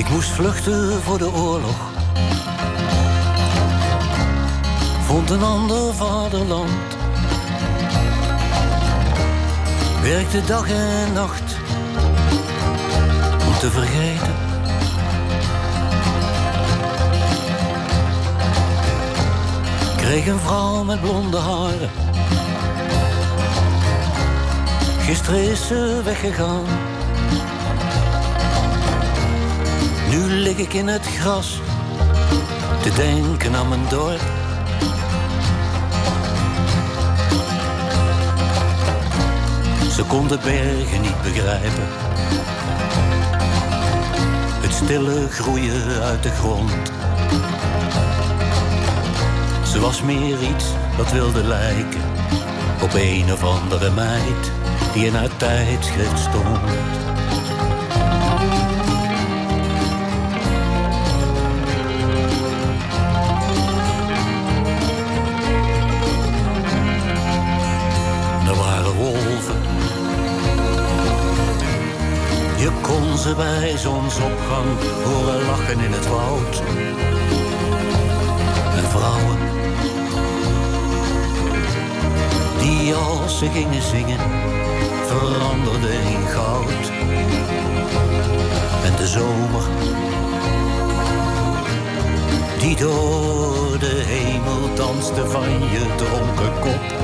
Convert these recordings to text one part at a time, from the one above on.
Ik moest vluchten voor de oorlog. Vond een ander vaderland. Werkte dag en nacht om te vergeten. Kreeg een vrouw met blonde haren. Gisteren is ze weggegaan. Nu lig ik in het gras te denken aan mijn dorp. Ze kon de bergen niet begrijpen. Het stille groeien uit de grond. Ze was meer iets dat wilde lijken op een of andere meid die in haar tijdschrift stond. Ze bij zonsopgang horen lachen in het woud. En vrouwen. Die als ze gingen zingen, veranderden in goud. En de zomer. Die door de hemel danste van je dronken kop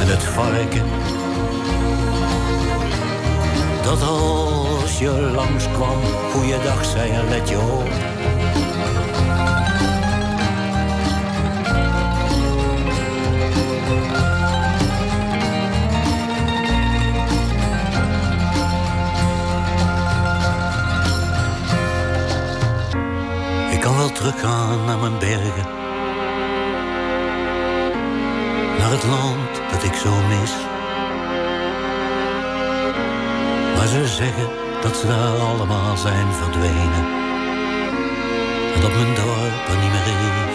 en het varken. Dat als je langskwam, goeiedag zei en let je op. Ik kan wel teruggaan naar mijn bergen naar het land dat ik zo mis. Zeggen dat ze daar allemaal zijn verdwenen. En dat mijn dorp er niet meer is.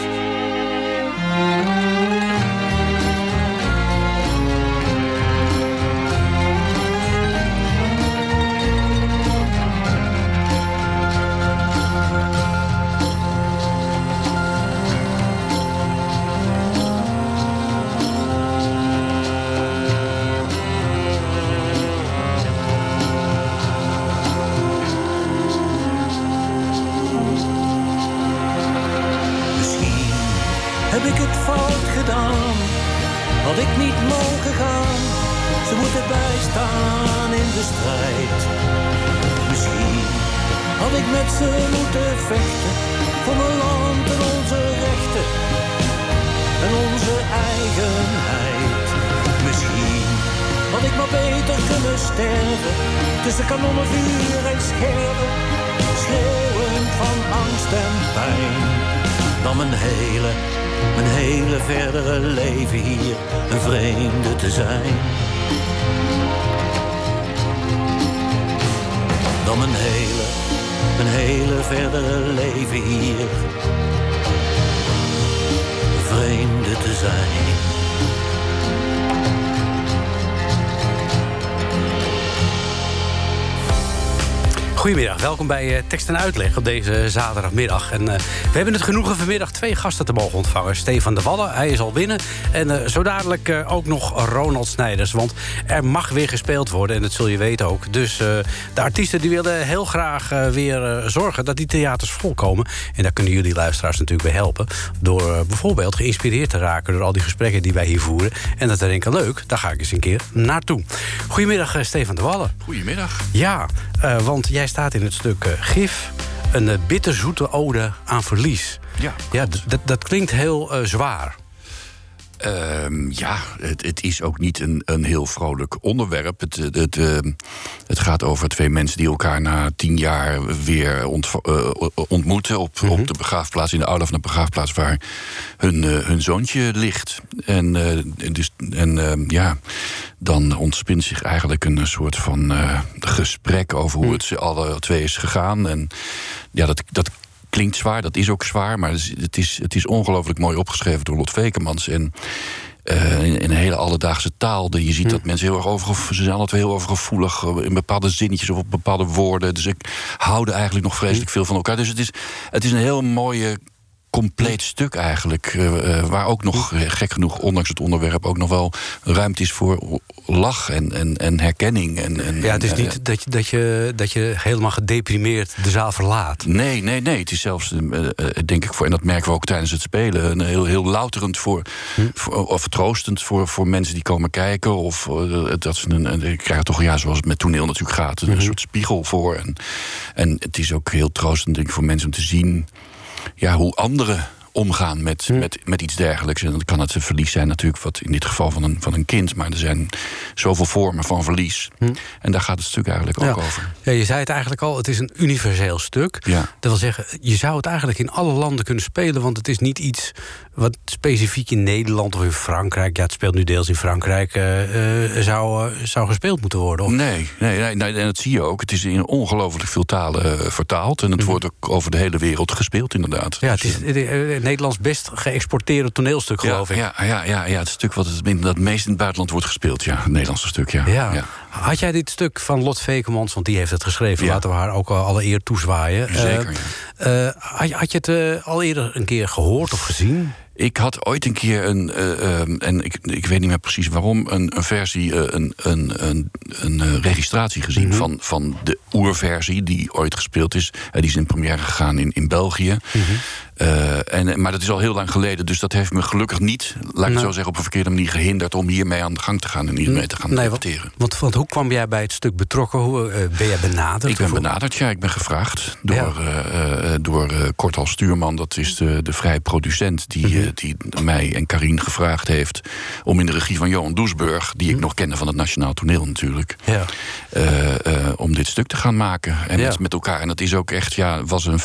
Heb ik het fout gedaan, had ik niet mogen gaan. Ze moeten bijstaan in de strijd. Misschien had ik met ze moeten vechten voor mijn land en onze rechten en onze eigenheid. Misschien had ik maar beter kunnen sterven tussen kanonnenvuur en scherven, schreeuwend van angst en pijn dan mijn hele, mijn hele verdere leven hier een vreemde te zijn. Dan mijn hele, mijn hele verdere leven hier een vreemde te zijn. Goedemiddag, welkom bij eh, Tekst en Uitleg op deze zaterdagmiddag. En, eh, we hebben het genoegen vanmiddag twee gasten te mogen ontvangen. Stefan de Wallen, hij is al binnen. En eh, zo dadelijk ook nog Ronald Snijders. Want er mag weer gespeeld worden en dat zul je weten ook. Dus de artiesten die willen heel graag weer zorgen dat die theaters volkomen. En daar kunnen jullie luisteraars natuurlijk bij helpen. Door bijvoorbeeld geïnspireerd te raken door al die gesprekken die wij hier voeren. En dat te denken, leuk, daar ga ik eens een keer naartoe. Goedemiddag, Stefan de Wallen. Goedemiddag. Ja, eh, want jij staat in het stuk eh, Gif. Een eh, bitterzoete ode aan verlies. Ja. Ja, dat, klinkt heel zwaar. Ehm, ja, het, het, is ook niet een, een heel vrolijk onderwerp. Het, het, ehm, het gaat over twee mensen die elkaar na tien jaar weer eh, ontmoeten op, op mhm. de begraafplaats, in de oude van de begraafplaats waar hun, uh, hun zoontje ligt. En, dus, en ehm, ja, dan ontspint zich eigenlijk een soort van gesprek over hoe mhm. het ze alle twee is gegaan. En ja, dat, dat klinkt zwaar, dat is ook zwaar, maar het is, het is ongelooflijk mooi opgeschreven door Lot Vekemans. En uh, in, een hele alledaagse taal. Je ziet hm. dat mensen heel erg over, ze zijn altijd heel overgevoelig eh, in bepaalde zinnetjes of op bepaalde woorden. Dus ik hou er eigenlijk nog vreselijk hm. veel van elkaar. Dus het is, het is een heel mooie compleet stuk eigenlijk. Eh, waar ook nog, gek genoeg, ondanks het onderwerp, ook nog wel ruimte is voor lach en, en, en herkenning. En, en, ja, het is niet dat, je, dat, je, dat je helemaal gedeprimeerd de zaal verlaat. Nee, nee, nee. Het is zelfs, uh, denk ik, voor, en dat merken we ook tijdens het spelen, een heel, heel louterend voor, hm? voor of troostend voor, voor mensen die komen kijken. Of uh, dat ze een, een, krijgen toch, ja, zoals het met toneel natuurlijk gaat, een hm. soort spiegel voor. En, en het is ook heel troostend, denk ik, voor mensen om te zien ja, hoe anderen omgaan met, hm. met, met iets dergelijks. En dan kan het een verlies zijn natuurlijk, wat in dit geval van een, van een kind. Maar er zijn zoveel vormen van verlies. Hm. En daar gaat het stuk eigenlijk ook over. Ja, je zei het eigenlijk al, het is een universeel stuk. Ja. Dat wil zeggen, je zou het eigenlijk in alle landen kunnen spelen... want het is niet iets wat specifiek in Nederland of in Frankrijk... ja, het speelt nu deels in Frankrijk... Uh, uh, zou, uh, zou gespeeld moeten worden. Of? Nee, nee, nee, nee, en dat zie je ook. Het is in ongelooflijk veel talen vertaald... en het mhm. wordt ook over de hele wereld gespeeld, inderdaad. Ja, het is het, Nederlands best geëxporteerde toneelstuk, geloof ik. Ja, ja, ja, ja, het stuk wat het, dat meest in het buitenland wordt gespeeld. Ja, het Nederlandse stuk, ja. ja. Had jij dit stuk van Lot Vekemans, want die heeft het geschreven... laten we haar ook alle eer toezwaaien. Zeker, uh, had, had, je het al eerder een keer gehoord of gezien? Ik had ooit een keer een, uh, en ik, ik weet niet meer precies waarom, een, een versie, een, een, een, een registratie gezien mm -hmm. van, van de oerversie die ooit gespeeld is. die is in première gegaan in, in België. Mm -hmm. Uh, en, maar dat is al heel lang geleden, dus dat heeft me gelukkig niet, laat ik nou. het zo zeggen, op een verkeerde manier gehinderd om hiermee aan de gang te gaan en hiermee te gaan nee, want, hoe kwam jij bij het stuk betrokken? Hoe, uh, ben jij benaderd? Ik ben benaderd, ja. Ik ben gevraagd door, ja. uh, door Kortal Stuurman, dat is de, de vrije producent die, mm -hmm. die mij en Karin gevraagd heeft om in de regie van Johan Doesburg, die ik mm -hmm. nog kende van het Nationaal Toneel natuurlijk, ja. om dit stuk te gaan maken. En ja. met, met elkaar. En dat is ook echt, ja, was een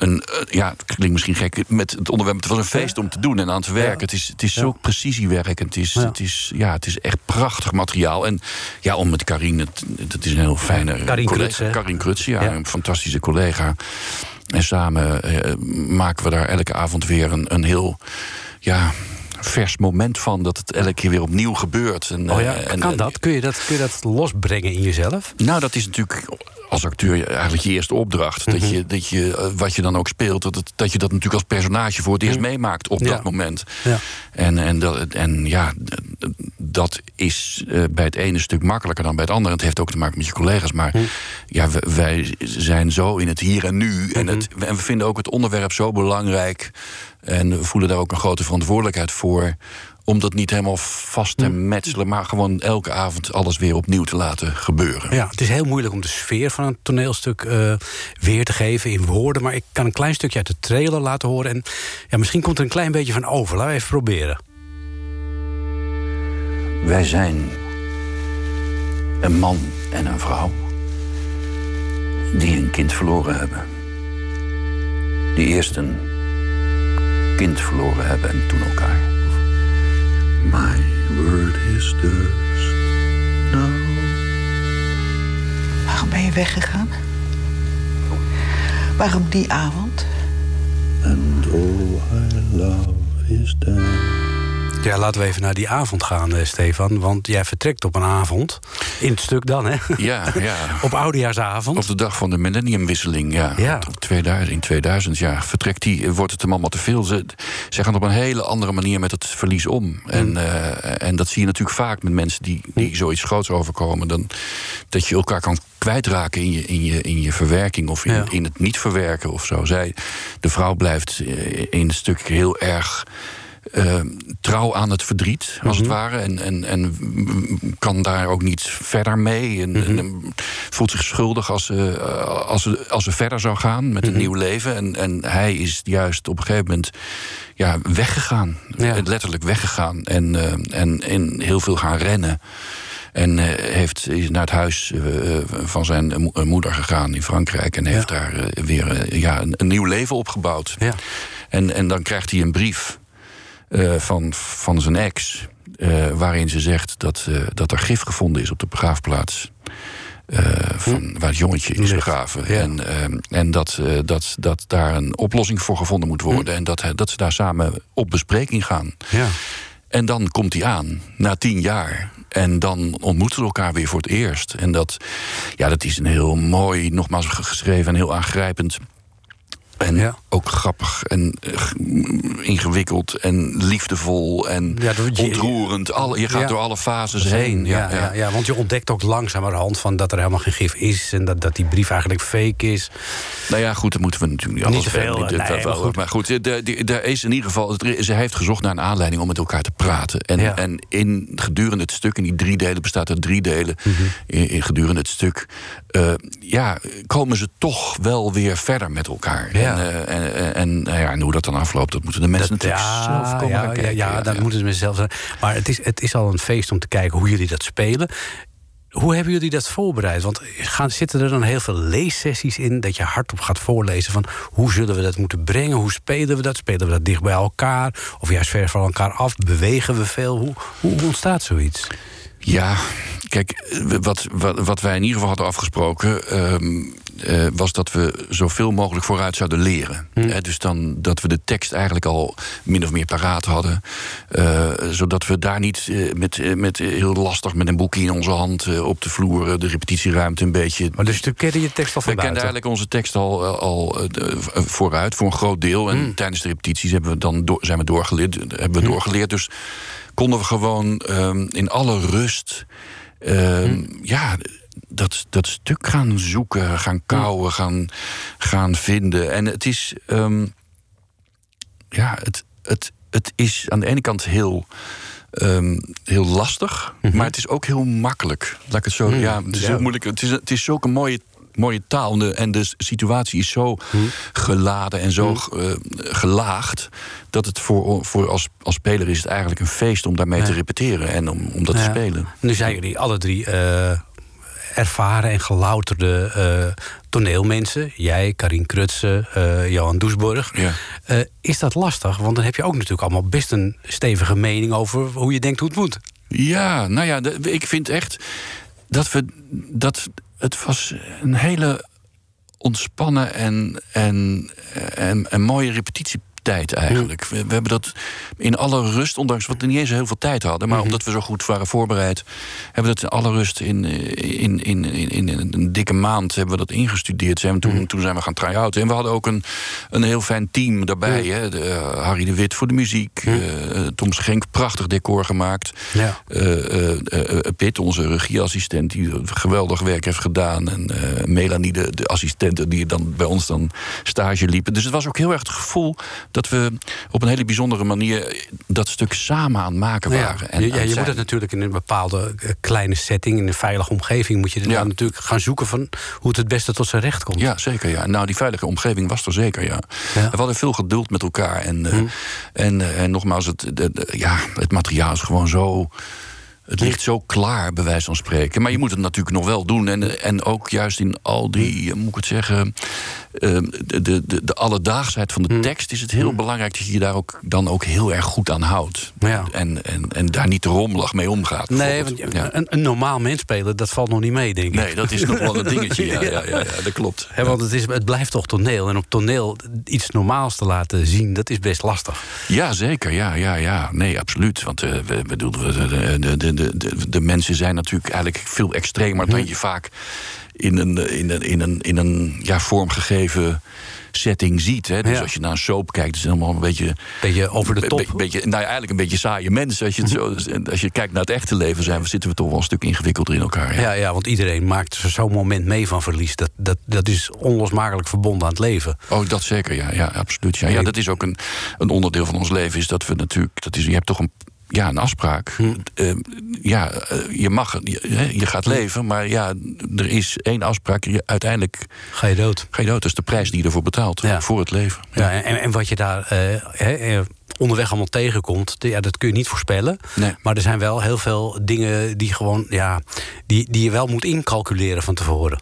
een, uh, ja, het klinkt misschien gek met het onderwerp. Het was een feest om te doen en aan te werken. Het is, het is zo precisiewerk. Het is, het, is, ja, het is echt prachtig materiaal. En ja, om met Karin, het, is een heel fijne Karin collega. Karin Kruts, ja, een fantastische collega. En samen uh, maken we daar elke avond weer een, een heel. Ja, vers moment van dat het elke keer weer opnieuw gebeurt. En, oh ja, en, kan dat? Kun je dat, kun je dat losbrengen in jezelf? Nou, dat is natuurlijk als acteur eigenlijk je eerste opdracht. dat, mhm. je, dat je, eh, wat je dan ook speelt, dat, het, dat je dat natuurlijk als personage voor het eerst mhm. meemaakt op dat moment. Ja. En, en, dat, en ja, dat is bij het ene stuk makkelijker dan bij het andere. Het heeft ook te maken met je collega's. Maar mhm. ja, wij zijn zo in het hier en nu. En, het, en we vinden ook het onderwerp zo belangrijk. En we voelen daar ook een grote verantwoordelijkheid voor om dat niet helemaal vast te mm. metselen, maar gewoon elke avond alles weer opnieuw te laten gebeuren. Ja, het is heel moeilijk om de sfeer van een toneelstuk uh, weer te geven in woorden. Maar ik kan een klein stukje uit de trailer laten horen. En ja, misschien komt er een klein beetje van over. Laten we even proberen. Wij zijn een man en een vrouw die een kind verloren hebben. Die eerst een kind verloren hebben en toen elkaar. My word is dust now. Waarom ben je weggegaan? Waarom die avond? And all I love is dead. Ja, laten we even naar die avond gaan, eh, Stefan. Want jij vertrekt op een avond. In het stuk dan, hè? Ja, ja. op oudejaarsavond. Op de dag van de millenniumwisseling, ja. ja. 2000, in 2000, ja. Vertrekt die, wordt het hem allemaal te veel. Ze, ze gaan op een hele andere manier met het verlies om. Mm. En, uh, en dat zie je natuurlijk vaak met mensen die, die mm. zoiets groots overkomen. Dan, dat je elkaar kan kwijtraken in je, in je, in je verwerking of in, in het niet verwerken of zo. Zij, de vrouw blijft eh, in het stuk heel erg eh, trouw aan het verdriet, als het Mhm. ware. En, en, en kan daar ook niet verder mee. En, Mhm. en voelt zich schuldig als ze, eh, als, ze, als ze verder zou gaan met een Mhm. nieuw leven. En, en hij is juist op een gegeven moment ja, weggegaan. Ja. Letterlijk weggegaan. En, eh, en, en heel veel gaan rennen. En eh, heeft, is naar het huis eh, van zijn mo- eh, moeder gegaan in Frankrijk. En heeft daar eh, weer eh, ja, een, een nieuw leven opgebouwd. Ja. En, en dan krijgt hij een brief eh, van, van zijn ex. eh, waarin ze zegt dat, eh, dat er gif gevonden is op de begraafplaats. eh, van, waar het jongetje is begraven. ja. En, eh, en dat, dat, dat daar een oplossing voor gevonden moet worden. En dat, dat ze daar samen op bespreking gaan. Ja. En dan komt hij aan, na tien jaar. En dan ontmoeten ze elkaar weer voor het eerst. En dat, ja, dat is een heel mooi, nogmaals geschreven en heel aangrijpend. En Ja. ook grappig en eh, ingewikkeld en liefdevol en Ja, dat- je- ontroerend. Je gaat Ja. door alle fases heen. Ja, ja, ja. want je ontdekt ook langzamerhand van dat er helemaal geen gif is... en dat, dat die brief eigenlijk fake is. Nou ja, goed, dat moeten we natuurlijk niet Niet alles veel, nee, wel- maar goed. Maar goed, er er is in ieder geval. Ze heeft gezocht naar een aanleiding om met elkaar te praten. En, en in gedurende het stuk, in die drie delen bestaat uit drie delen. Mhm. in, in gedurende het stuk. eh, ja, komen ze toch wel weer verder met elkaar. Ja. En, eh, en, en, en, nou ja, en hoe dat dan afloopt, dat moeten de mensen natuurlijk zelf komen ja, gaan ja, kijken. ja, dat moeten ze mezelf zijn. Maar het is, het is al een feest om te kijken hoe jullie dat spelen. Hoe hebben jullie dat voorbereid? Want gaan, zitten er dan heel veel leessessies in... dat je hardop gaat voorlezen van hoe zullen we dat moeten brengen? Hoe spelen we dat? Spelen we dat dicht bij elkaar? Of juist ver van elkaar af? Bewegen we veel? Hoe, hoe ontstaat zoiets? Ja, kijk, eh, wat, wat, wat wij in ieder geval hadden afgesproken. ehm, eh, was dat we zoveel mogelijk vooruit zouden leren. Hè, dus dan dat we de tekst eigenlijk al min of meer paraat hadden. eh, zodat we daar niet eh, met, met heel lastig met een boekje in onze hand op de vloer. de repetitieruimte een beetje. Maar dus toen kende je tekst al van We kenden eigenlijk onze tekst al, al vooruit voor een groot deel. En tijdens de repetities hebben we dan door, zijn we doorgeleerd, hebben we doorgeleerd. Dus konden we gewoon ehm, in alle rust. ehm, Ja, dat, dat stuk gaan zoeken, gaan kouwen, gaan, gaan vinden. En het is. ehm, ja, het, het, het is aan de ene kant heel. ehm, heel lastig, maar het is ook heel makkelijk. Laat ik het zo. Ja, het is heel moeilijk. Het is, het is zulke mooie, mooie taal. En de, en de situatie is zo geladen en zo eh, gelaagd. dat het voor, voor als, als speler is het eigenlijk een feest om daarmee te repeteren en om, om dat te spelen. Nu zijn jullie alle drie eh, ervaren en gelouterde eh, toneelmensen. Jij, Karin Krutse, eh, Johan Doesburg. Ja. Eh, is dat lastig? Want dan heb je ook natuurlijk allemaal best een stevige mening... over hoe je denkt hoe het moet. Ja, nou ja, ik vind echt dat we. Dat, het was een hele ontspannen en, en, en, en mooie repetitietijd eigenlijk. We, we hebben dat in alle rust, ondanks dat we niet eens heel veel tijd hadden, maar omdat we zo goed waren voorbereid, hebben we dat in alle rust in, in, in, in, in een dikke maand hebben we dat ingestudeerd. Zijn we toen, toen zijn we gaan try-outen. En we hadden ook een, een heel fijn team daarbij. Hè? De, eh, Harry de Wit voor de muziek, eh, Tom Schenk, prachtig decor gemaakt. Ja. Eh, Pitt, onze regieassistent, die geweldig werk heeft gedaan. En Melanie, de, de assistente, die dan bij ons dan stage liepen. Dus het was ook heel erg het gevoel dat we op een hele bijzondere manier dat stuk samen aan het maken Ja, waren. En ja, aan het je moet het natuurlijk in een bepaalde eh, kleine setting... in een veilige omgeving moet je Ja. natuurlijk gaan zoeken... van hoe het het beste tot zijn recht komt. Ja, zeker. Ja. Nou, die veilige omgeving was er zeker, ja. Ja. We hadden veel geduld met elkaar. En, eh, Hm. en, eh, en nogmaals, het, de- de- ja, het materiaal is gewoon zo... Het ligt zo klaar, bij wijze van spreken. Maar je moet het natuurlijk nog wel doen. En, en ook juist in al die, eh, moet ik het zeggen... eh, de, de, de, alledaagsheid van de Hm. tekst... is het heel belangrijk dat je je daar ook, dan ook heel erg goed aan houdt. Ja. En, en, en daar niet rommelig mee omgaat. Nee, want bijvoorbeeld. Ja. een, een normaal mens spelen, dat valt nog niet mee, denk ik. Nee, dat is nog wel een dingetje. Ja, ja, ja, dat klopt. Want het, is, het blijft toch toneel. En op toneel iets normaals te laten zien, dat is best lastig. Ja, zeker. Ja, ja, ja. Nee, absoluut. Want eh, we, bedoel, we- de, de, de, de, de, de mensen zijn natuurlijk eigenlijk veel extremer dan je vaak in een, in een, in een, in een ja, vormgegeven setting ziet. Hè. Dus Ja. als je naar een soap kijkt, is het helemaal een beetje... Beetje over de top. be- beetje, nou, ja, eigenlijk een beetje saaie mensen. Als je, het zo, als je kijkt naar het echte leven, zijn we, zitten we toch wel een stuk ingewikkelder in elkaar. Ja. Ja, ja, want iedereen maakt zo'n moment mee van verlies. Dat, dat, dat is onlosmakelijk verbonden aan het leven. Oh, dat zeker, ja, ja absoluut. Ja. ja, dat is ook een, een onderdeel van ons leven. Is dat we natuurlijk, dat is, je hebt toch een, ja, een afspraak. Eh, ja, eh, je mag, je, je gaat leven, maar ja, er is één afspraak. Je, uiteindelijk Ga je dood. ga je dood. Dat is de prijs die je ervoor betaalt, Ja. voor het leven. Ja, en, en wat je daar eh, eh, onderweg allemaal tegenkomt, ja, dat kun je niet voorspellen. Nee. Maar er zijn wel heel veel dingen die, gewoon, ja, die, die je wel moet incalculeren van tevoren.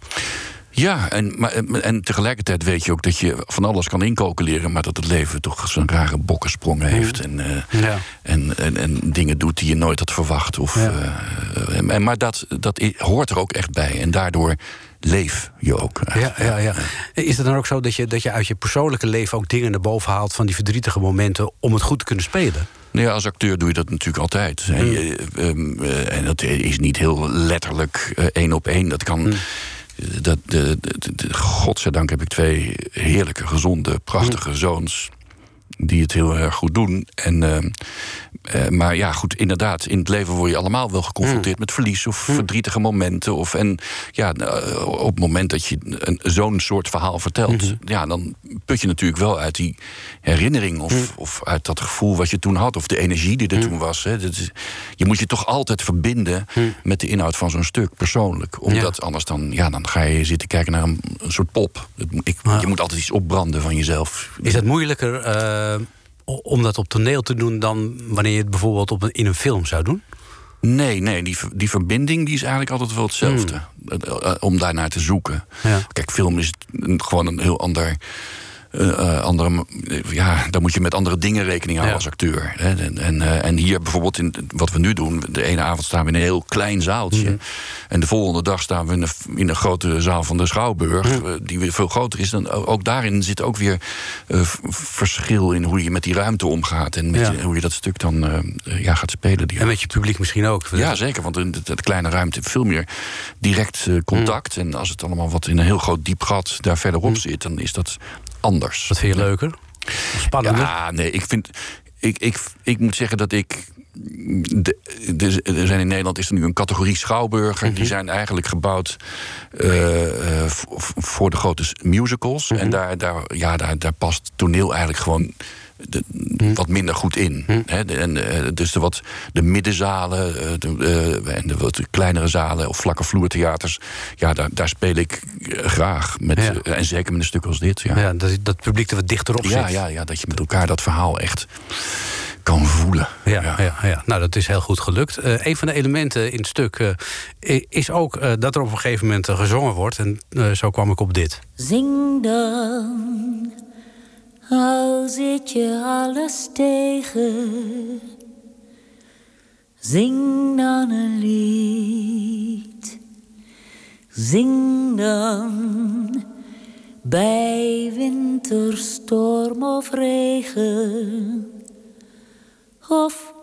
Ja, en, maar, en tegelijkertijd weet je ook dat je van alles kan incalculeren... maar dat het leven toch zo'n rare bokkensprong heeft. En, eh, Ja. en, en, en dingen doet die je nooit had verwacht. Of, Ja. eh, en, maar dat, dat hoort er ook echt bij. En daardoor leef je ook. Ja, ja, ja. Is het dan ook zo dat je, dat je uit je persoonlijke leven ook dingen naar boven haalt van die verdrietige momenten om het goed te kunnen spelen? Nou ja, als acteur doe je dat natuurlijk altijd. hè. Je, ehm, eh, en dat is niet heel letterlijk één op één. Dat kan. Dat, de, de, de- godzijdank heb ik twee heerlijke, gezonde, prachtige zoons. Die het heel erg goed doen. En, ehm, eh, maar ja, goed, inderdaad, in het leven word je allemaal wel geconfronteerd met verlies of verdrietige momenten. Of, en ja, eh, op het moment dat je zo'n soort verhaal vertelt, ja, dan put je natuurlijk wel uit die herinnering of, of uit dat gevoel wat je toen had, of de energie die er toen was. Hè. Dat is, je moet je toch altijd verbinden met de inhoud van zo'n stuk persoonlijk. Omdat anders dan, ja, dan ga je zitten kijken naar een, een soort pop. Ik, Ja. Je moet altijd iets opbranden van jezelf. Is het moeilijker eh, om dat op toneel te doen dan wanneer je het bijvoorbeeld op een, in een film zou doen? Nee, nee, die, die verbinding die is eigenlijk altijd wel hetzelfde. Eh, eh, Om daarnaar te zoeken. Ja. Kijk, film is gewoon een heel ander. Eh, andere, ja, daar moet je met andere dingen rekening houden Ja. als acteur. Hè. En, en, eh, en hier bijvoorbeeld, in, wat we nu doen, de ene avond staan we in een heel klein zaaltje. En de volgende dag staan we in een, in een grote zaal van de Schouwburg, eh, die weer veel groter is. Dan, ook daarin zit ook weer verschil in hoe je met die ruimte omgaat. En met Ja. je- hoe je dat stuk dan ja, gaat spelen. Die En met je publiek misschien ook. ja, zeker. Want in de, de kleine ruimte veel meer direct contact. Mm. En als het allemaal wat in een heel groot diep gat daar verderop zit, dan is dat anders. Wat vind je leuker? Spannender? Ja, nee, ik vind. Ik, ik, ik moet zeggen dat ik. De, de- er zijn in Nederland is er nu een categorie schouwburger. Mhm. Die zijn eigenlijk gebouwd eh, eh, voor de grote musicals. Mhm. En daar, daar, ja, daar, daar past toneel eigenlijk gewoon de- wat minder goed in. Hè, de- en, eh, dus de, wat, de middenzalen eh, de, eh, en de wat kleinere zalen of vlakke vloertheaters... ja, daar, daar speel ik graag. Met, Ja. en zeker met een stuk als dit. Ja. Ja, dat, dat publiek er wat dichterop Ja, zit. ja, ja, dat je met elkaar dat verhaal echt kan voelen. Ja, ja. Ja, nou dat is heel goed gelukt. Eh, een van de elementen in het stuk eh, is ook eh, dat er op een gegeven moment gezongen wordt. En zo kwam ik op dit. Zing dan, al zit je alles tegen. Zing dan een lied. Zing dan, bij winterstorm of regen. Of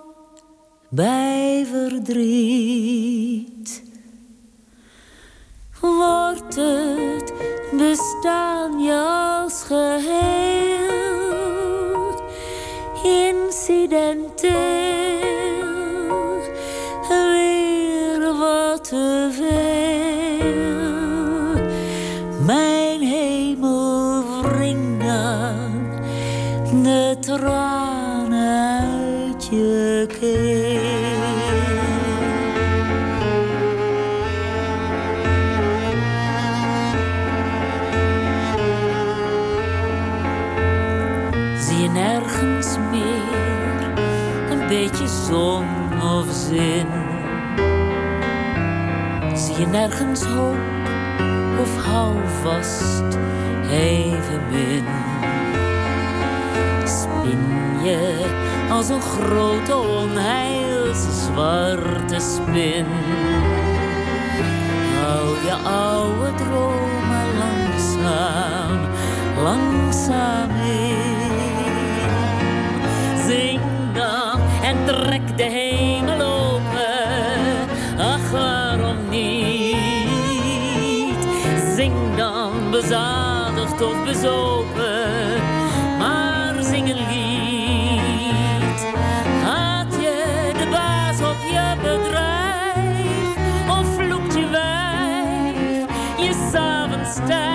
bij verdriet. Wordt het bestaan je als geheel incidenteel weer wat te veel? Mijn hemel wring dan de tranen uit je keel. Zon of zin? Zie je nergens hoop of hou vast evenmin? Spin je als een grote onheilszwarte spin? Hou je oude dromen langzaam, langzaam in. Trek de hemel open. Ach, waarom niet? bezadigd of bezopen, maar zing een lied. Had je de baas op je bedrijf, of vloekt je wijf, je s'avonds stijf.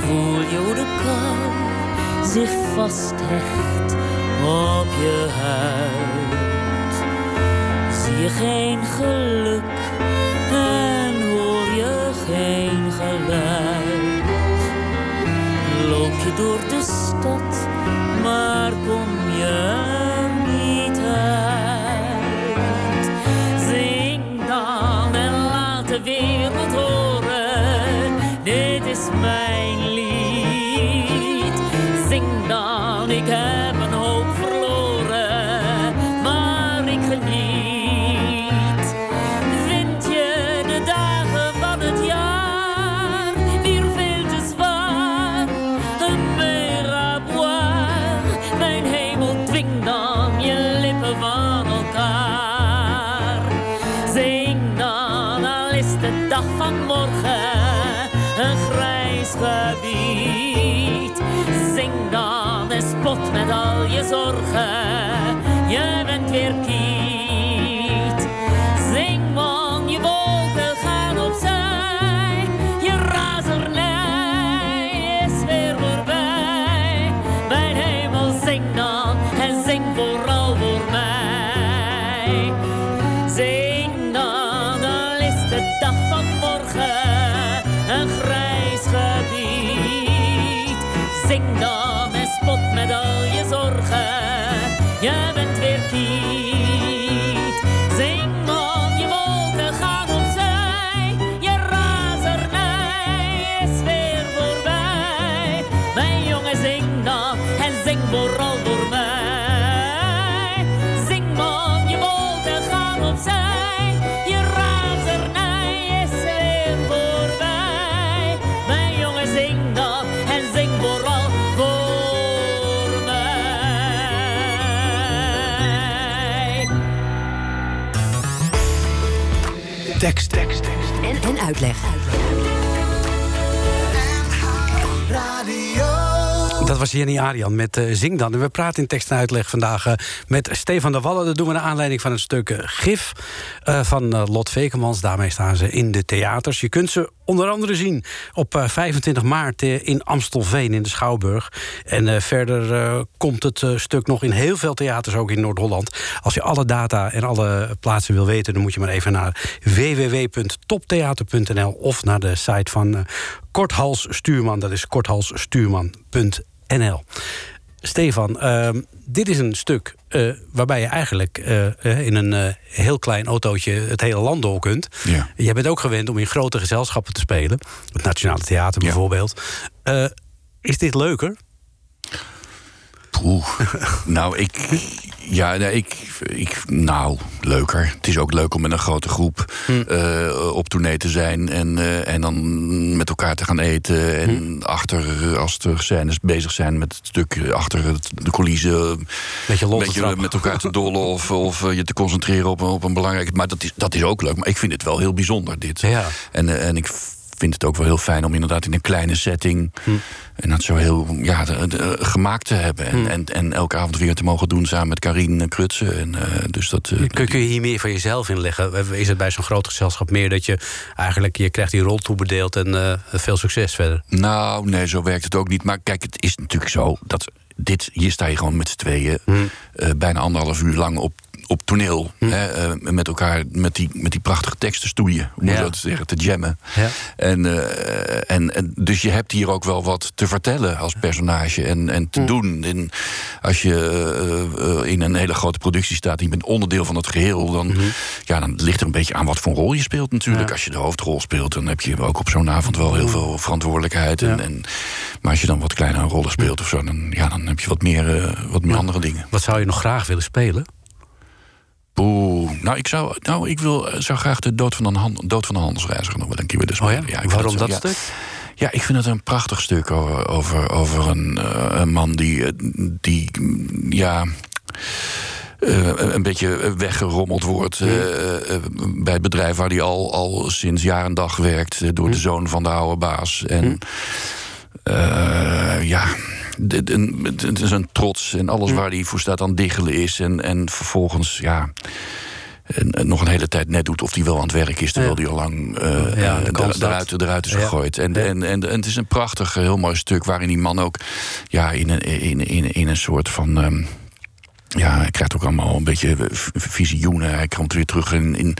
Voel je hoe de kou zich vasthecht op je huid. Zie je geen geluk en hoor je geen geluid. Loop je door de stad, maar kom je Tekst. En, en uitleg. Dat was Jenny Arian met eh, Zing dan. En we praten in tekst en uitleg vandaag eh, met Stefan de Wallen. Dat doen we naar aanleiding van een stuk eh, gif van Lot Vekemans. Daarmee staan ze in de theaters. Je kunt ze onder andere zien op eh, 25 maart in Amstelveen in de Schouwburg. En verder komt het stuk nog in heel veel theaters, ook in Noord-Holland. Als je alle data en alle plaatsen wil weten... dan moet je maar even naar www.toptheater.nl... of naar de site van Korthals Stuurman. Dat is korthalsstuurman.nl. Stefan, ehm, dit is een stuk eh, waarbij je eigenlijk eh, eh, in een heel klein autootje het hele land door kunt. Ja. Je bent ook gewend om in grote gezelschappen te spelen. Het Nationale Theater bijvoorbeeld. Is dit leuker? Nou, ik. Ja, nee, ik, ik. Nou, leuker. Het is ook leuk om met een grote groep eh, op tournee te zijn. En, eh, en dan met elkaar te gaan eten. En achter, eh, als er scènes bezig zijn met het stuk eh, achter het, de coulissen. Beetje een beetje met elkaar te dollen of, of je te concentreren op, een- op een belangrijk. Maar dat is, dat is ook leuk. Maar ik vind het wel heel bijzonder, dit. Ja. En, en ik vind het ook wel heel fijn om inderdaad in een kleine setting. en dat zo heel ja, de- de- gemaakt te hebben. En, en, en elke avond weer te mogen doen samen met Karine Krutsen. En, eh, dus dat, eh, Kun, kun je hier meer van jezelf in leggen? Is het bij zo'n groot gezelschap meer dat je eigenlijk... je krijgt die rol toebedeeld en eh, veel succes verder? Nou, nee, zo werkt het ook niet. Maar kijk, het is natuurlijk zo dat dit, hier sta je gewoon met z'n tweeën, eh, bijna anderhalf uur lang op, op toneel. Hè, eh, met elkaar met die, met die prachtige teksten stoeien, om Ja. zo te zeggen, te jammen. Ja. En, eh, en, en dus je hebt hier ook wel wat te vertellen als personage en, en te doen. En als je eh, in een hele grote productie staat en je bent onderdeel van het geheel, dan, ja, dan ligt er een beetje aan wat voor rol je speelt natuurlijk. Als je de hoofdrol speelt, dan heb je ook op zo'n avond wel heel veel verantwoordelijkheid. En, en, maar als je dan wat kleinere rollen speelt of zo, dan, ja, dan heb je wat meer, wat meer andere dingen. Wat zou je nog graag willen spelen? Poeh. Nou, ik zou, nou, ik wil, eh, zou graag de dood van een, hand, dood van een handelsreiziger nog wel een keer willen Oh ja? Waarom dat stuk? Ja, ik vind het een prachtig stuk over, over, over een, eh, een man die, eh, die mm, ja. een beetje weggerommeld wordt eh, bij het bedrijf waar hij al, al sinds jaar en dag werkt, door de zoon van de oude baas. En ja, het is een trots en alles waar hij voor staat aan diggelen is. En, en vervolgens, ja. En, en nog een hele tijd net doet of hij wel aan het werk is, terwijl hij al lang eh, Ja, eh, er- eruit, eruit is Ja. gegooid. En, en, en het is een prachtig, heel mooi stuk waarin die man ook ja, in, een, in, in, in een soort van. ehm, ja, hij krijgt ook allemaal een beetje v- visioenen. Hij komt weer terug in, in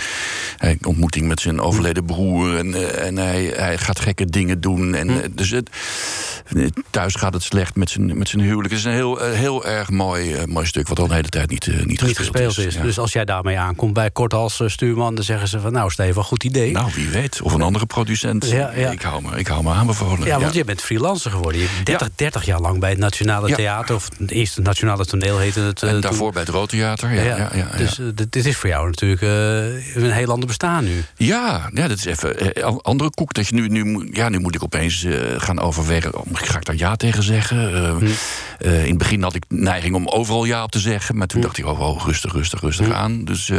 hij ontmoeting met zijn overleden broer. En, eh, en hij, hij gaat gekke dingen doen. En, eh, dus het, thuis gaat het slecht met zijn, met zijn huwelijk. Het is een heel, eh, heel erg mooi, eh, mooi stuk... wat al een hele tijd niet, eh, niet, Niet gespeeld, gespeeld is. Ja. Dus als jij daarmee aankomt bij Kort als eh, stuurman... dan zeggen ze van nou Steven, goed idee. Nou, wie weet. Of een andere producent. Ja, ja. Ik, hou me, ik hou me aanbevolen. ja, want je bent freelancer geworden. Je hebt 30, 30 jaar lang bij het Nationale. Theater... of het eerste Nationale Toneel heette het eh. Daarvoor bij het Roodtheater. Ja, ja, ja, ja. Dus eh, dit, dit is voor jou natuurlijk eh, een heel ander bestaan nu. Ja, ja, dat is even een andere koek. Dat je nu, nu, moet- ja, nu moet ik opeens gaan overwegen. Ga ik daar ja tegen zeggen? Hm. in het begin had ik neiging om overal ja op te zeggen. Maar toen Hm. dacht ik, oh, oh, rustig, rustig, rustig aan. Dus,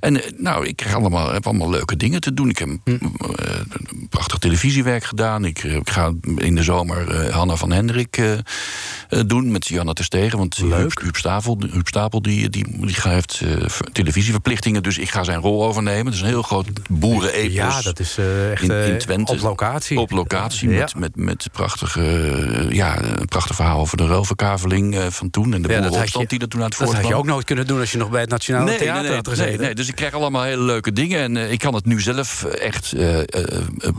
en nou, ik krijg allemaal, heb allemaal leuke dingen te doen. Ik heb Hm. prachtig televisiewerk gedaan. Ik, ik ga in de zomer Hanna van Hendrik doen met Janne Terstegen. Want. Huub, Huub Stapel, Huub Stapel die, die, die heeft eh, ver- televisieverplichtingen. Dus ik ga zijn rol overnemen. Het is een heel groot boerenepos. Ja, dat is eh, echt in, eh, in Twente. op locatie. Op locatie, Ja. met, met, met prachtige, ja, een prachtig verhaal over de ruilverkaveling van toen. En de Ja, boerenopstand je- die er toen aan het Dat had je ook nooit kunnen doen als je nog bij het Nationale Nee, Theater nee, nee, had gezeten. nee, dus ik krijg allemaal hele leuke dingen. En ik kan het nu zelf echt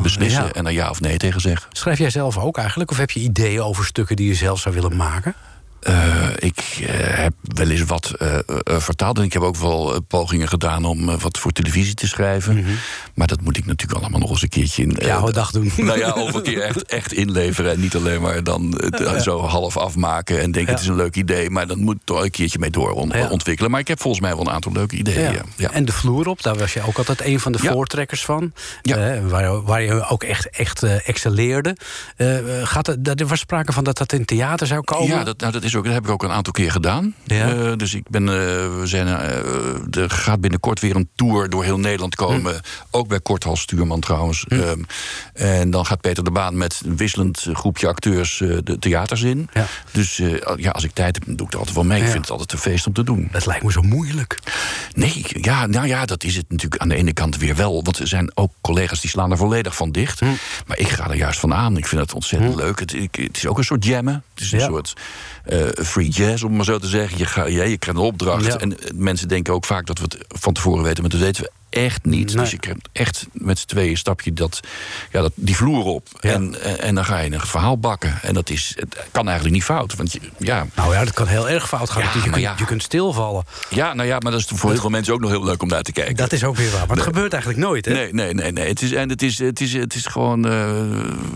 beslissen. Ja. En er ja of nee tegen zeggen. Schrijf jij zelf ook eigenlijk? Of heb je ideeën over stukken die je zelf zou willen maken? Eh, ik eh, heb wel eens wat eh, vertaald. En ik heb ook wel pogingen gedaan om wat voor televisie te schrijven. Maar dat moet ik natuurlijk allemaal nog eens een keertje in. Ja, dag doen. Nou ja, over een keer echt, echt inleveren. En niet alleen maar dan zo half afmaken en denken Ja. het is een leuk idee. Maar dan moet toch een keertje mee doorontwikkelen. Ja. ontwikkelen. Maar ik heb volgens mij wel een aantal leuke ideeën. En de vloer op, daar was je ook altijd een van de voortrekkers van. Ja. Waar, waar je ook echt, echt excelleerde. Gaat er was sprake van dat dat in theater zou komen. Ja, dat, nou, dat, is ook, dat heb ik ook een aantal keer gedaan. Ja. Eh, dus ik ben, eh, we zijn, eh, er gaat binnenkort weer een tour door heel Nederland komen. Hm. Ook bij Korthals Stuurman trouwens. Ehm, en dan gaat Peter de Baan met een wisselend groepje acteurs de theaters in. Ja. Dus ja, als ik tijd heb, doe ik er altijd wel mee. Ja. Ik vind het altijd een feest om te doen. Dat lijkt me zo moeilijk. Nee, ja, nou ja, dat is het natuurlijk aan de ene kant weer wel. Want er zijn ook collega's die slaan er volledig van dicht. Hm. Maar ik ga er juist van aan. Ik vind het ontzettend leuk. Het, ik- het is ook een soort jammen. Het is een soort free jazz, om het maar zo te zeggen. Je, ga, ja, je krijgt een opdracht. Ja. En eh, mensen denken ook vaak dat we het van tevoren weten. Maar dat weten we echt niet. Nee. Dus je krijgt echt met z'n tweeën stap je dat, ja, dat, die vloer op. Ja. En, en, en dan ga je een verhaal bakken. En dat is, het kan eigenlijk niet fout. Want je, ja, Nou ja, dat kan heel erg fout gaan. Ja, je, kunt, ja. je kunt stilvallen. ja, nou ja, maar dat is voor heel veel mensen ook nog heel leuk om naar te kijken. Dat is ook weer waar. Maar het gebeurt eigenlijk nooit, hè? Nee, nee, nee, nee. Het is, en het is, het is, het is gewoon eh,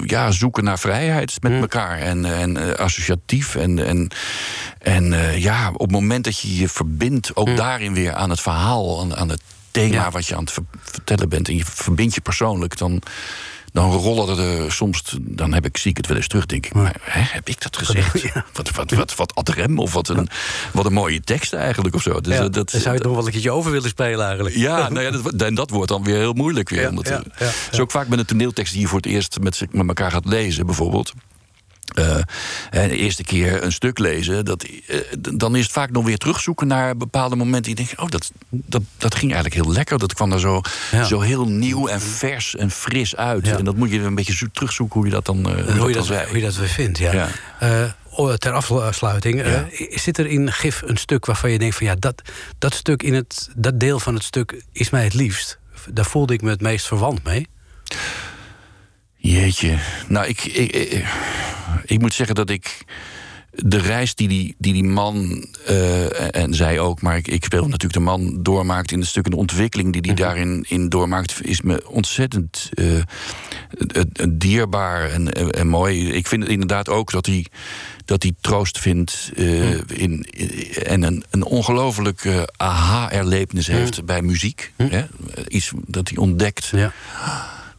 ja, zoeken naar vrijheid met elkaar. En, en eh, associatief. En, en, en eh, ja, op het moment dat je je verbindt, ook daarin weer aan het verhaal, aan, aan het thema Ja. wat je aan het ver- vertellen bent. En je verbindt je persoonlijk, dan. Dan rollen er soms, dan heb ik, zie ik het wel eens terug, denk ik. Maar hè, heb ik dat gezegd? Ja. Wat, wat, wat, wat ad rem of wat een, wat een mooie tekst eigenlijk of zo. Dus, Ja, eh, dat, dan zou je het nog wel een keertje over willen spelen eigenlijk. ja, nou ja, dat, en dat wordt dan weer heel moeilijk weer. Omdat, eh, ja. ook vaak met een toneeltekst die je voor het eerst met, met elkaar gaat lezen, bijvoorbeeld. En de eerste keer een stuk lezen, dat, eh, dan is het vaak nog weer terugzoeken naar bepaalde momenten. Die denk, oh, dat, dat, dat ging eigenlijk heel lekker. Dat kwam er zo, Ja. zo heel nieuw en vers en fris uit. Ja. En dat moet je een beetje zo- terugzoeken hoe je dat dan, hoe je dat, hoe je dat weer vindt, ja. Ja. Oh, ter afsluiting, zit er in GIF een stuk waarvan je denkt van ja, dat, dat stuk in het, dat deel van het stuk is mij het liefst. Daar voelde ik me het meest verwant mee. Jeetje. Nou, ik, ik, ik, ik moet zeggen dat ik de reis die die, die, die man, eh, en zij ook, maar ik, ik speel natuurlijk de man, doormaakt in een stuk, de ontwikkeling die die Mhm. daarin in doormaakt, is me ontzettend eh, dierbaar en, en mooi. Ik vind het inderdaad ook dat hij, dat hij troost vindt eh, Mhm. in, en een, een ongelooflijk eh, aha-erlevenis heeft bij muziek. Hè? Iets dat hij ontdekt Mhm. Ja.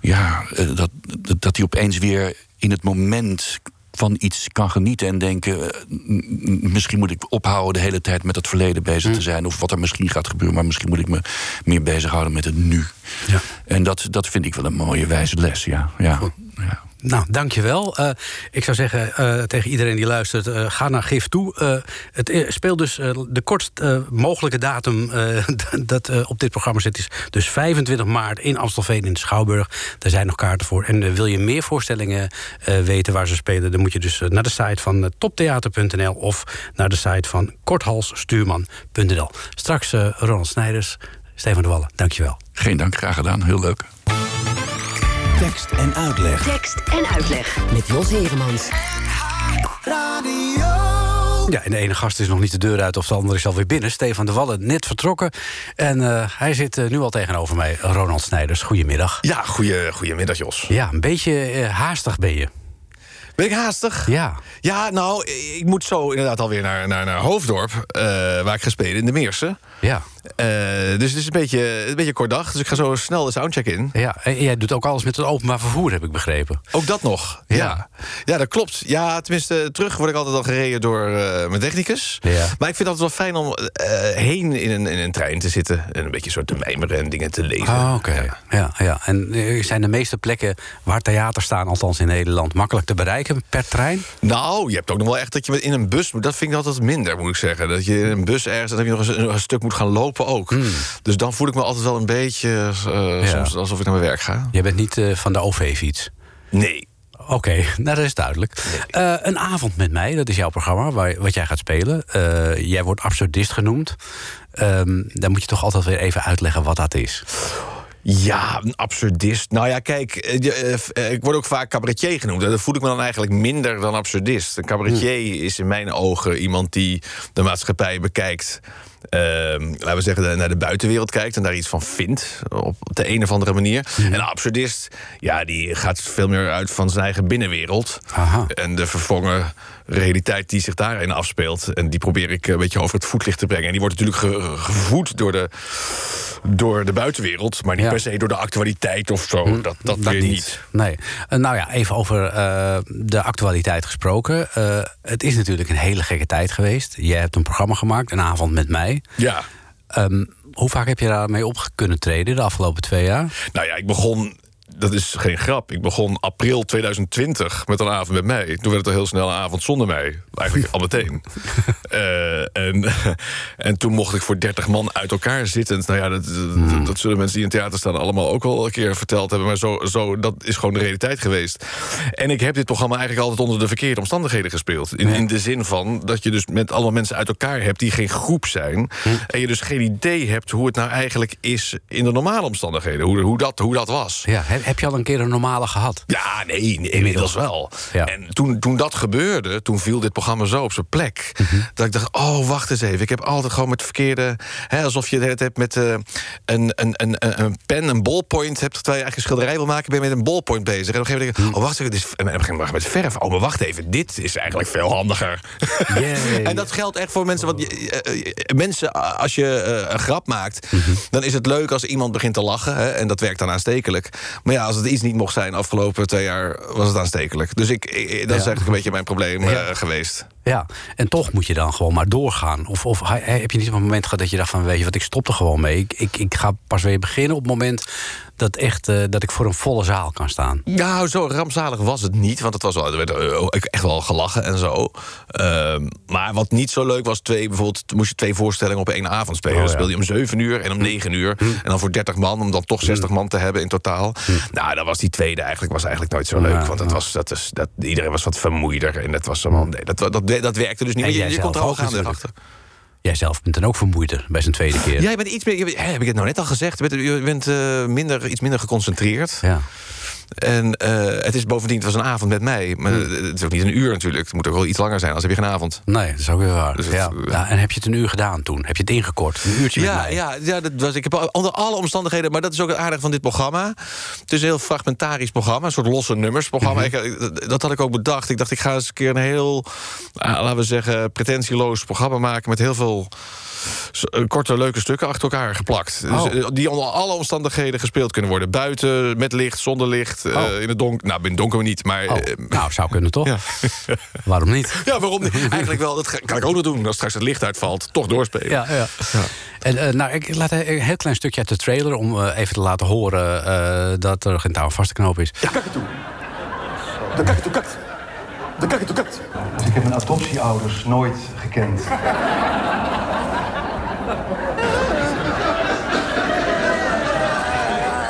Ja, eh, dat, dat, hij opeens weer in het moment van iets kan genieten en denken... eh, misschien moet ik ophouden de hele tijd met het verleden bezig te zijn... of wat er misschien gaat gebeuren, maar misschien moet ik me meer bezighouden met het nu. Ja. En dat, dat vind ik wel een mooie wijze les, ja. ja, ja. Nou, dankjewel. Uh, ik zou zeggen uh, tegen iedereen die luistert, uh, ga naar GIF toe. Het speelt dus de kortst mogelijke datum dat op dit programma zit... is dus 25 maart in Amstelveen in Schouwburg. Daar zijn nog kaarten voor. En wil je meer voorstellingen weten waar ze spelen... dan moet je dus naar de site van toptheater.nl... of naar de site van korthalsstuurman.nl. Straks Ronald Snijders, Stefan de Wallen, dankjewel. Geen dank, graag gedaan. Heel leuk. Tekst en uitleg. Tekst en uitleg. Met Jos Heremans. Ja, en de ene gast is nog niet de deur uit of de andere is alweer binnen. Stefan de Wallen, net vertrokken. En uh, hij zit uh, nu al tegenover mij, Ronald Snijders. Goedemiddag. Ja, goeie, goedemiddag Jos. Ja, een beetje uh, haastig ben je. Ben ik haastig? Ja. Ja, nou, ik moet zo inderdaad alweer naar, naar, naar Hoofddorp, waar ik ga spelen, in de Meersen. Ja. Uh, dus het is een beetje, een beetje kort dag. Dus ik ga zo snel de soundcheck in. Ja, en jij doet ook alles met het openbaar vervoer, heb ik begrepen. Ook dat nog, ja. Ja, ja dat klopt. Ja, tenminste, terug word ik altijd al gereden door uh, mijn technicus. Ja. Maar ik vind het altijd wel fijn om uh, heen in een, in een trein te zitten... en een beetje zo te mijmeren en dingen te lezen. Oh, oké. Okay. Ja. ja. Ja, En zijn de meeste plekken waar theater staan, althans in Nederland... makkelijk te bereiken per trein? Nou, je hebt ook nog wel echt dat je in een bus... dat vind ik altijd minder, moet ik zeggen. Dat je in een bus ergens... dat je nog een, een stuk moet gaan lopen ook. Hmm. Dus dan voel ik me altijd wel een beetje uh, ja. soms alsof ik naar mijn werk ga. Je bent niet uh, van de OV-fiets? Nee. Oké, okay, nou, dat is duidelijk. Nee. Uh, een avond met mij, dat is jouw programma, waar, wat jij gaat spelen. jij wordt absurdist genoemd. Um, dan moet je toch altijd weer even uitleggen wat dat is. Ja, een absurdist. Nou ja, kijk, ik word ook vaak cabaretier genoemd. Dat voel ik me dan eigenlijk minder dan absurdist. Een cabaretier hmm. is in mijn ogen iemand die de maatschappij bekijkt... Uh, laten we zeggen, naar de buitenwereld kijkt en daar iets van vindt. Op de een of andere manier. Mm. En een absurdist, ja, die gaat veel meer uit van zijn eigen binnenwereld. Aha. En de vervangen realiteit die zich daarin afspeelt. En die probeer ik een beetje over het voetlicht te brengen. En die wordt natuurlijk ge gevoed door de, door de buitenwereld. Maar niet ja. per se door de actualiteit of zo. Mm, dat, dat, dat weer niet. niet. Nee. Uh, nou ja, even over uh, de actualiteit gesproken. Uh, het is natuurlijk een hele gekke tijd geweest. Jij hebt een programma gemaakt, een avond met mij. Ja. Um, hoe vaak heb je daarmee op kunnen treden de afgelopen twee jaar? Nou ja, ik begon dat is geen grap. Ik begon april 2020 met een avond met mij. Toen werd het al heel snel een avond zonder mij. Eigenlijk al meteen. uh, en, en toen mocht ik voor 30 man uit elkaar zittend. Nou ja, dat, Hmm. dat, dat zullen mensen die in theater staan allemaal ook al een keer verteld hebben. Maar zo, zo, dat is gewoon de realiteit geweest. En ik heb dit programma eigenlijk altijd onder de verkeerde omstandigheden gespeeld. In, in de zin van dat je dus met allemaal mensen uit elkaar hebt die geen groep zijn. En je dus geen idee hebt hoe het nou eigenlijk is in de normale omstandigheden. Hoe, hoe, dat, hoe dat was. Ja, heb, je al een keer een normale gehad? Ja, nee, inmiddels wel. Ja. En toen, toen dat gebeurde, toen viel dit programma zo op zijn plek... Mhm. dat ik dacht, oh, wacht eens even. Ik heb altijd gewoon met verkeerde... Hè, alsof je het hebt met eh, een, een, een, een pen, een ballpoint hebt... terwijl je eigenlijk een schilderij wil maken, ben je met een ballpoint bezig. En op een gegeven moment denk ik, oh, wacht even, dit is, en op een gegeven moment met verf. Oh, maar wacht even, dit is eigenlijk veel handiger. En dat geldt echt voor mensen... Want je, eh, eh, mensen, als je een grap maakt... dan is het leuk als iemand begint te lachen. Hè, en dat werkt dan aanstekelijk. Maar ja, als het iets niet mocht zijn afgelopen twee jaar... was het aanstekelijk. Dus ik, ik- dat is eigenlijk een beetje mijn probleem eh, geweest. Ja, en toch moet je dan gewoon maar doorgaan. Of, of he- heb je niet op een moment gehad dat je dacht van... weet je wat, ik stop er gewoon mee. Ik, ik, ik ga pas weer beginnen op het moment dat, echt, eh, dat ik voor een volle zaal kan staan. Nou, zo rampzalig was het niet. Want het was wel, er werd eh, echt wel gelachen en zo. Ehm, maar wat niet zo leuk was, twee, bijvoorbeeld moest je twee voorstellingen op één avond spelen. Oh, Dan speelde je om zeven uur en om negen uur. En dan voor 30 man, om dan toch 60 man te hebben in totaal. Nou, dat was die tweede eigenlijk, was eigenlijk nooit zo leuk. Ja, want het ja. was, dat is, dat, iedereen was wat vermoeider. En dat was allemaal, nee, dat, dat, dat, werkte dus niet. En Maar je, kon er al ook gaan natuurlijk. erachter. Jij zelf bent dan ook vermoeider bij zijn tweede keer. Jij bent iets meer, heb ik het nou net al gezegd? Je bent, je bent eh, minder, iets minder geconcentreerd. Ja. En eh, het is bovendien, het was een avond met mij. Maar Hmm. het is ook niet een uur natuurlijk. Het moet ook wel iets langer zijn, anders heb je geen avond. Nee, dat is ook weer waar. Dus het- ja. Ja, en heb je het een uur gedaan toen? Heb je het ingekort? Een uurtje met Ja, mij? ja, ja dat was, ik heb onder alle omstandigheden... maar dat is ook het aardige van dit programma. Het is een heel fragmentarisch programma, een soort losse nummersprogramma. Mhm. ik, dat- dat had ik ook bedacht. Ik dacht, ik ga eens een keer een heel, laten we zeggen... pretentieloos programma maken met heel veel... eh, korte, leuke stukken achter elkaar geplakt. Oh. Dus, eh, die onder alle omstandigheden gespeeld kunnen worden. Buiten, met licht, zonder licht, eh, Oh. in het donker. Nou, in het donker niet, maar... Oh, nou, zou kunnen toch? ja. Waarom niet? ja, waarom niet? Eigenlijk wel, dat kan ik ook nog doen. Als straks het licht uitvalt, toch doorspelen. Ja, ja. En, eh, nou, ik laat een heel klein stukje uit de trailer... om even te laten horen eh, dat er geen touw vast te knopen is. De kakatoekat. De kakatoekat. Ik heb mijn adoptieouders nooit gekend.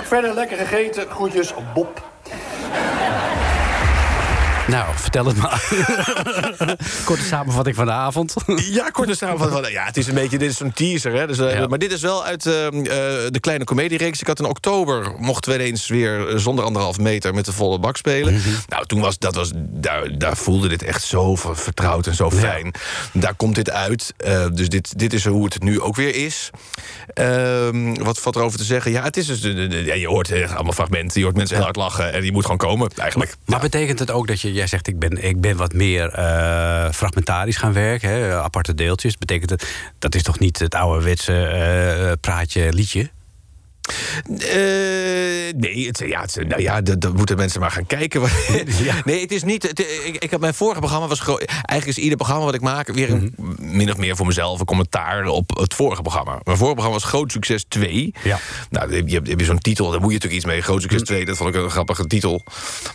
Verder lekker gegeten. Groetjes, Bob. Nou, vertel het maar. Korte samenvatting van de avond. Ja, korte samenvatting. van- Ja, het is een beetje, dit is een teaser. Hè? Dus, eh, Ja. Maar dit is wel uit eh, eh, de kleine comediereeks. Ik had in oktober, mochten we ineens weer eh, zonder anderhalf meter met de volle bak spelen. Mhm. Nou, toen was, dat was, daar, daar voelde dit echt zo ver- vertrouwd en zo fijn. Daar komt dit uit. Dus dit, dit is hoe het nu ook weer is. Ehm, wat valt erover te zeggen? Ja, het is dus, de- de- de- ja, je hoort allemaal fragmenten. Je hoort mensen heel hard lachen. En die moet gewoon komen, eigenlijk. Maar betekent het ook dat je, jij zegt, ik ben, ik ben wat meer eh, fragmentarisch gaan werken, hè, aparte deeltjes. Betekent het, dat is toch niet het ouderwetse eh, praatje liedje? Eh, nee, het, ja, het, nou ja, dat, dat moeten mensen maar gaan kijken. Nee, het is niet. Het, ik, ik heb mijn vorige programma was eigenlijk is ieder programma wat ik maak weer een, min of meer voor mezelf een commentaar op het vorige programma. Mijn vorige programma was Groot Succes 2. Ja. Nou, je, heb je zo'n titel, daar moet je natuurlijk iets mee. Groot Succes 2, dat vond ik een grappige titel.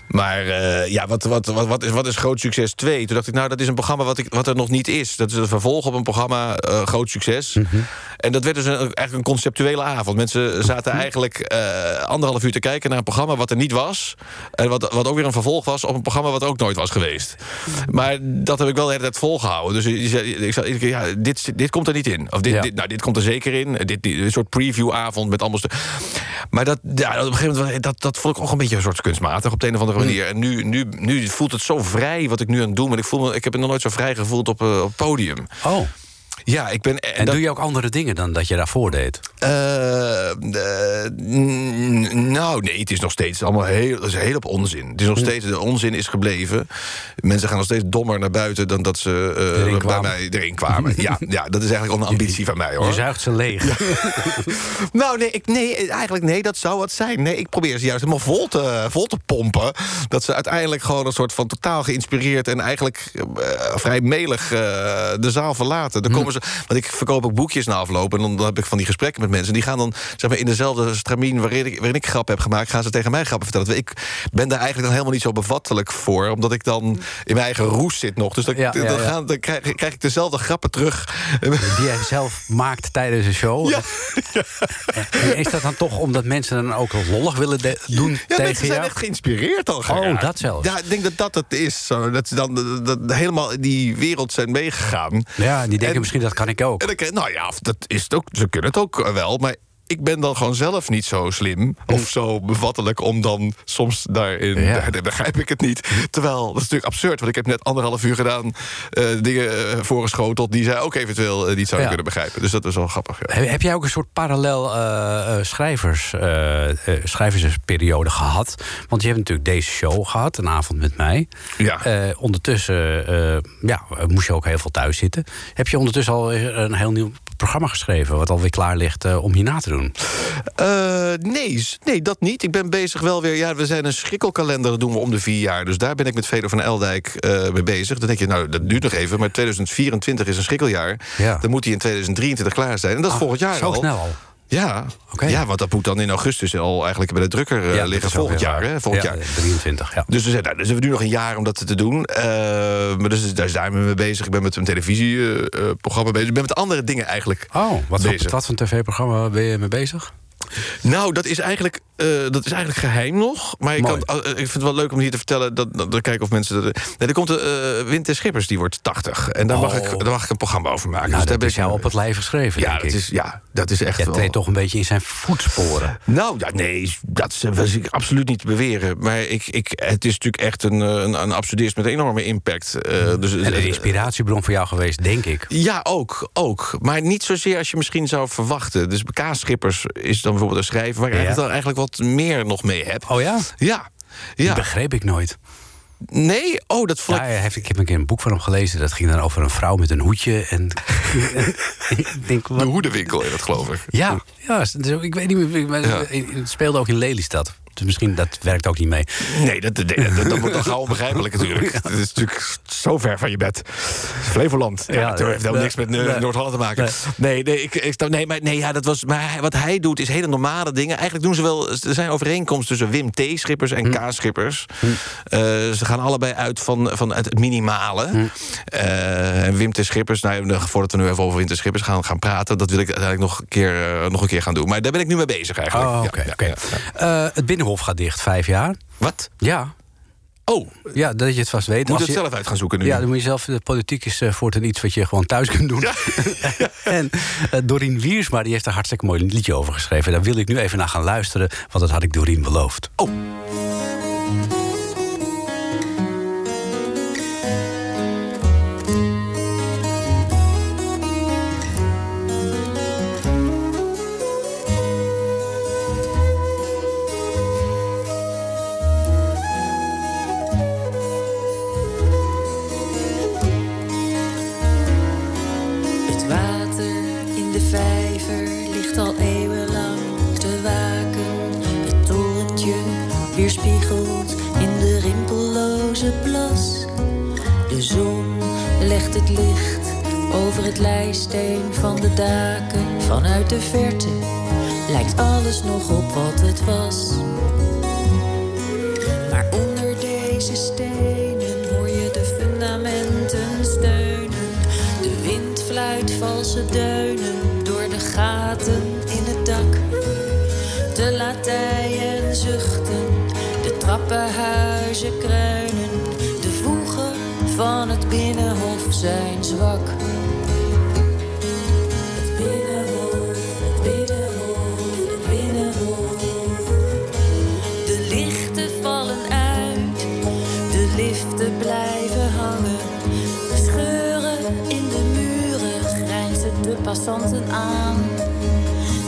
Maar eh, ja, wat, wat, wat, wat, is, wat is Groot Succes 2? Toen dacht ik, nou, dat is een programma wat, ik, wat er nog niet is. Dat is een vervolg op een programma eh, Groot Succes. En dat werd dus een, eigenlijk een conceptuele avond. Mensen zaten eigenlijk eh, anderhalf uur te kijken naar een programma wat er niet was. En wat, wat ook weer een vervolg was op een programma wat ook nooit was geweest. Maar dat heb ik wel de hele tijd volgehouden. Dus ik zei ja, dit, dit komt er niet in. Of dit, Ja. dit, nou, dit komt er zeker in. Dit, dit, een soort previewavond met allemaal... Maar dat, ja, op een gegeven moment, dat, dat vond ik ook een beetje een soort kunstmatig op de een of andere manier. En nu, nu, nu voelt het zo vrij wat ik nu aan het doen ben. Ik, voel me, ik heb me nog nooit zo vrij gevoeld op, eh, op het podium. Oh, Ja, ik ben... en dat- doe je ook andere dingen dan dat je daarvoor deed? eh, eh, nou, nee, het is nog steeds allemaal heel, is heel op onzin. Het is nog steeds, de onzin is gebleven. Mensen gaan nog steeds dommer naar buiten dan dat ze eh, Erin bij mij erin kwamen. ja, ja, dat is eigenlijk een ambitie van mij hoor. Je zuigt ze leeg. Nou, nee, ik, nee, eigenlijk nee, dat zou wat zijn. Nee, ik probeer ze juist helemaal vol te, vol te pompen. Dat ze uiteindelijk gewoon een soort van totaal geïnspireerd... en eigenlijk eh, vrij melig eh, de zaal verlaten. Dan komen want ik verkoop ook boekjes na afloop... en dan, dan heb ik van die gesprekken met mensen. Die gaan dan zeg maar, in dezelfde stramien waarin ik, waarin ik grappen heb gemaakt... gaan ze tegen mij grappen vertellen. Ik ben daar eigenlijk dan helemaal niet zo bevattelijk voor... omdat ik dan in mijn eigen roes zit nog. Dus dan, Ja, ja, dan, ja. gaan, dan krijg, krijg ik dezelfde grappen terug. Die jij zelf maakt tijdens een show. Is dat dan toch omdat mensen dan ook lollig willen doen Ja, tegen mensen zijn jou? echt geïnspireerd al geraakt. Oh, dat zelfs. Ja, ik denk dat dat het is. Zo. Dat ze dan dat, dat helemaal in die wereld zijn meegegaan. Ja, die denken En- misschien dat kan ik ook. En nou ja, dat is het ook, ze kunnen het ook wel, maar ik ben dan gewoon zelf niet zo slim of zo bevattelijk om dan soms daarin. Ja. daar- begrijp ik het niet. Terwijl dat is natuurlijk absurd, want ik heb net anderhalf uur gedaan eh, dingen eh, voorgeschoteld die zij ook eventueel eh, niet zouden Ja. kunnen begrijpen. Dus dat is wel grappig. Ja. Heb, heb jij ook een soort parallel schrijvers, schrijversperiode gehad? Want je hebt natuurlijk deze show gehad, een avond met mij. Ja. Ondertussen ja, moest je ook heel veel thuis zitten. Heb je ondertussen al een heel nieuw programma geschreven... wat alweer klaar ligt om hierna te doen? Eh, nee, nee, dat niet. Ik ben bezig wel weer. Ja, we zijn een schrikkelkalender, dat doen we om de vier jaar. Dus daar ben ik met Veder van Eldijk eh, mee bezig. Dan denk je, nou, dat duurt nog even. Maar 2024 is een schrikkeljaar. Ja. Dan moet hij in 2023 klaar zijn. En dat is volgend jaar Zo al. snel al. Ja. Ja, want dat moet dan in augustus al eigenlijk bij de drukker eh, Ja, dat liggen. Volgend jaar, hè? Volgend Ja, jaar. 23, ja. Dus we, zijn, nou, dus we hebben nu nog een jaar om dat te doen. Eh, maar dus, daar zijn we mee bezig. Ik ben met een televisieprogramma bezig. Ik ben met andere dingen eigenlijk Oh, wat, bezig. voor, wat voor tv-programma ben je mee bezig? Nou, dat is eigenlijk eh, dat is eigenlijk geheim nog. Maar ik, kan, eh, ik vind het wel leuk om hier te vertellen... dat, dat, dat kijken of mensen... Dat, nee, er komt de uh, Winter Schippers, die wordt 80. En daar, mag Oh. ik, daar mag ik een programma over maken. Nou, Dus dat is ik- jou op het lijf geschreven, ja, dat is, ja, dat is echt wel... treedt toch een beetje in zijn voetsporen. Nou, ja, nee, dat was ik absoluut niet te beweren. Maar ik, ik, het is natuurlijk echt een, eh, een, een absurdist met een enorme impact. dus, En een inspiratiebron voor jou geweest, denk ik. Ja, ook, ook. Maar niet zozeer als je misschien zou verwachten. Dus K-schippers is dan bijvoorbeeld een schrijver... waar ik Ja. eigenlijk, dan eigenlijk wat meer nog mee heb. Oh ja? Ja. Dat ja. begreep ik nooit. Nee? Oh, dat vond Ja, ik... heeft, ik heb een keer een boek van hem gelezen. Dat ging dan over een vrouw met een hoedje. En ik denk, De hoedenwinkel in het, geloof ik. ja, ja, ik weet niet meer. Maar. Het speelde ook in Lelystad. Dus misschien dat werkt ook niet mee. Nee, dat, dat, dat wordt dan gauw onbegrijpelijk natuurlijk. Het is natuurlijk zo ver van je bed. Flevoland. Ja, Ja, dat heeft helemaal niks met eh. Noord-Holland te maken. Nee, nee, ik, ik, nee, maar, nee ja, dat was, maar wat hij doet is hele normale dingen. Eigenlijk doen ze wel... Er zijn overeenkomsten tussen Wim T-schippers en K-schippers. Eh, ze gaan allebei uit van, van het minimale. Eh, en Wim T-schippers... Nou, voordat we nu even over Wim T-schippers gaan, gaan praten... dat wil ik uiteindelijk nog een, keer, eh, nog een keer gaan doen. Maar daar ben ik nu mee bezig eigenlijk. Oh, Ja, ja, ja, ja. Eh, het Binnenhof gaat dicht, vijf jaar. Wat? Ja, Oh, ja dat je het vast weet. moet Als het je- zelf uit gaan zoeken nu. Ja, dan moet je zelf. De politiek is uh, voortaan iets wat je gewoon thuis kunt doen. en uh, Dorien Wiersma die heeft een hartstikke mooi liedje over geschreven. Daar wil ik nu even naar gaan luisteren, want dat had ik Dorien beloofd. Oh.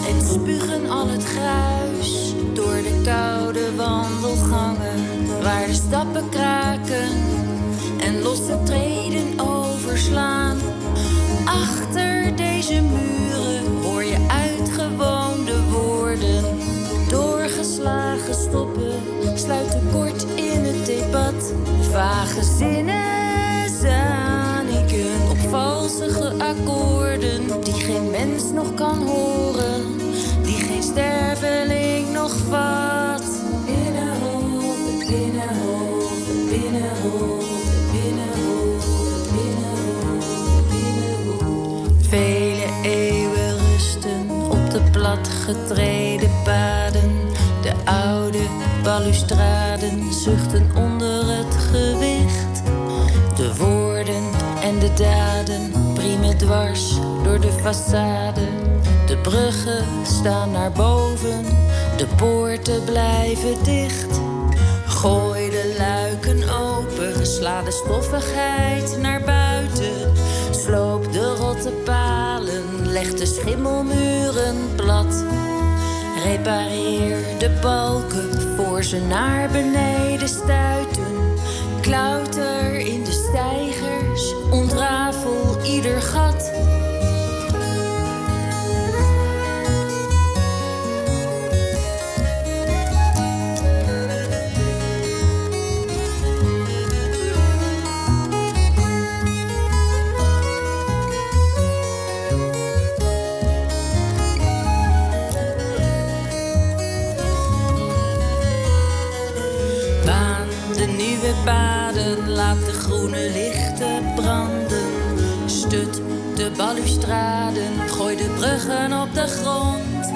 En spugen al het gruis door de koude wandelgangen. Waar de stappen kraken en losse treden overslaan. Achter deze muren hoor je uitgewoonde woorden. Doorgeslagen stoppen sluiten kort in het debat. Vage zinnen akkoorden. Die geen mens nog kan horen, die geen sterveling nog vat. Binnenhof, binnenhof, binnenhof, binnenhof, binnenhof, binnenhof. Vele eeuwen rusten op de platgetreden paden. De oude balustraden zuchten onder het gewicht. De woorden en de daden dwars door de façade. De bruggen staan naar boven, de poorten blijven dicht. Gooi de luiken open, sla de stoffigheid naar buiten. Sloop de rotte palen, leg de schimmelmuren plat. Repareer de balken voor ze naar beneden stuiten. Klauter in de stijgers, ontrafel ieder gat. Baan de nieuwe paden, laat de groene lichten branden. Stut de balustraden, gooi de bruggen op de grond.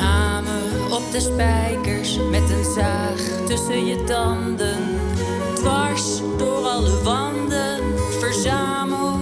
Hamer op de spijkers met een zaag tussen je tanden. Dwars door alle wanden, verzamel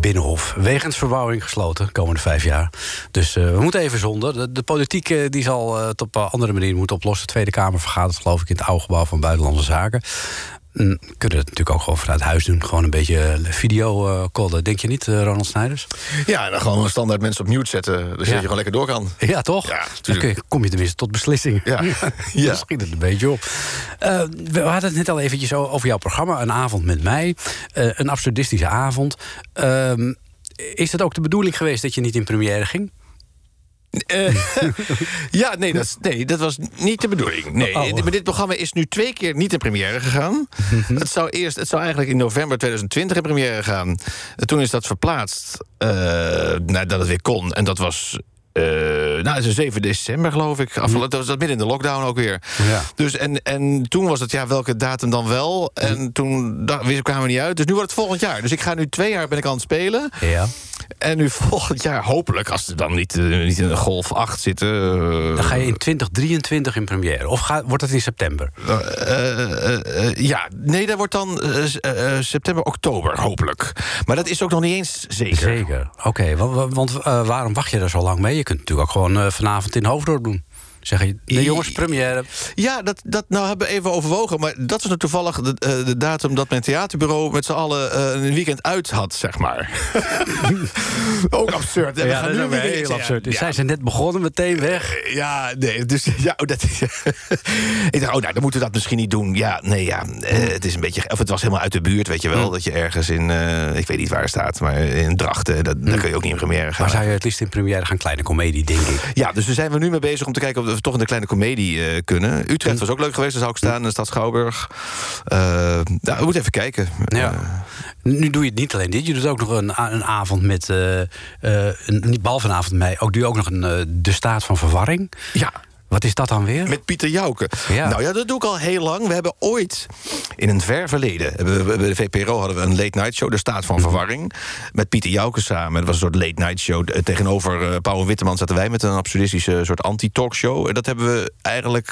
Binnenhof. Wegens verbouwing gesloten de komende vijf jaar. Dus eh, we moeten even zonder. De, de politiek eh, die zal eh, het op een andere manier moeten oplossen. De Tweede Kamer vergadert geloof ik in het oude gebouw van Buitenlandse Zaken. Kunnen het natuurlijk ook gewoon vanuit huis doen. Gewoon een beetje video callen. Denk je niet, eh, Ronald Snijders? Ja, dan gewoon standaard mensen op mute zetten. Dus dat je gewoon lekker door kan. Ja, toch? Ja, Dan kom je tenminste tot beslissing. Ja. ja. Ja. schiet het een beetje op. Eh, we hadden het net al eventjes over jouw programma. Een avond met mij. Eh, een absurdistische avond. Ehm, is het ook de bedoeling geweest dat je niet in première ging? Eh, ja, nee dat, nee, dat was niet de bedoeling. Nee, Oh. maar dit programma is nu twee keer niet in première gegaan. het, zou eerst, het zou eigenlijk in november 2020 in première gaan. Toen is dat verplaatst eh, nadat het weer kon. En dat was... eh nou, het is 7 december, geloof ik. Afgelopen, dat was dat midden in de lockdown ook weer. Ja. Dus en, en toen was het, ja, welke datum dan wel? En toen da- wist- kwamen we niet uit. Dus nu wordt het volgend jaar. Dus ik ga nu twee jaar ben ik aan het spelen. Ja. En nu volgend jaar, hopelijk, als ze dan niet, eh, niet in een golf 8 zitten... eh, Dan ga je in 2023 in première. Of gaat, wordt het in september? eh, ja, nee, dat wordt dan september, oktober, hopelijk. Maar dat is ook nog niet eens zeker. Zeker. Oké, wa- wa- want waarom wacht je daar zo lang mee? Je kunt natuurlijk ook gewoon vanavond in Hoofddorp doen. Zeg je, nee jongens, première. Ja, dat, dat nou hebben we even overwogen. Maar dat is nou toevallig de, eh, de datum dat mijn theaterbureau met z'n allen eh, een weekend uit had, zeg maar. ook absurd. hè? We gaan nu een weekend- ja, absurd. Dus ja. zij zijn net begonnen, meteen weg. Ja, nee, dus ja, oh, dat is. ik dacht, oh, nou, dan moeten we dat misschien niet doen. Ja, nee, ja, eh, het is een beetje. Of het was helemaal uit de buurt, weet je wel. Dat je ergens in, eh, ik weet niet waar het staat, maar in Drachten, dat, daar kun je ook niet in première gaan. Maar zou je het liefst in première gaan? Kleine komedie, denk ik. Ja, dus daar zijn we nu mee bezig om te kijken of we toch in de kleine komedie eh, kunnen. Utrecht was ook leuk geweest, daar zou ik staan, in de stad Schouwburg. Eh, nou, we moeten even kijken. Ja. Nu doe je het niet alleen dit. Je doet ook nog een, een avond met. eh, eh, een, niet behalve een avond met mij. Ook doe je ook nog een eh, De Staat van Verwarring. Ja. Wat is dat dan weer? Met Pieter Jouke. Ja. Nou ja, dat doe ik al heel lang. We hebben ooit, in een ver verleden... bij de VPRO hadden we een late night show, de staat van verwarring. Met Pieter Jouke samen. Het was een soort late night show. Eh, Tegenover eh Pauw en Witteman zaten wij met een absurdistische soort anti-talkshow. En dat hebben we eigenlijk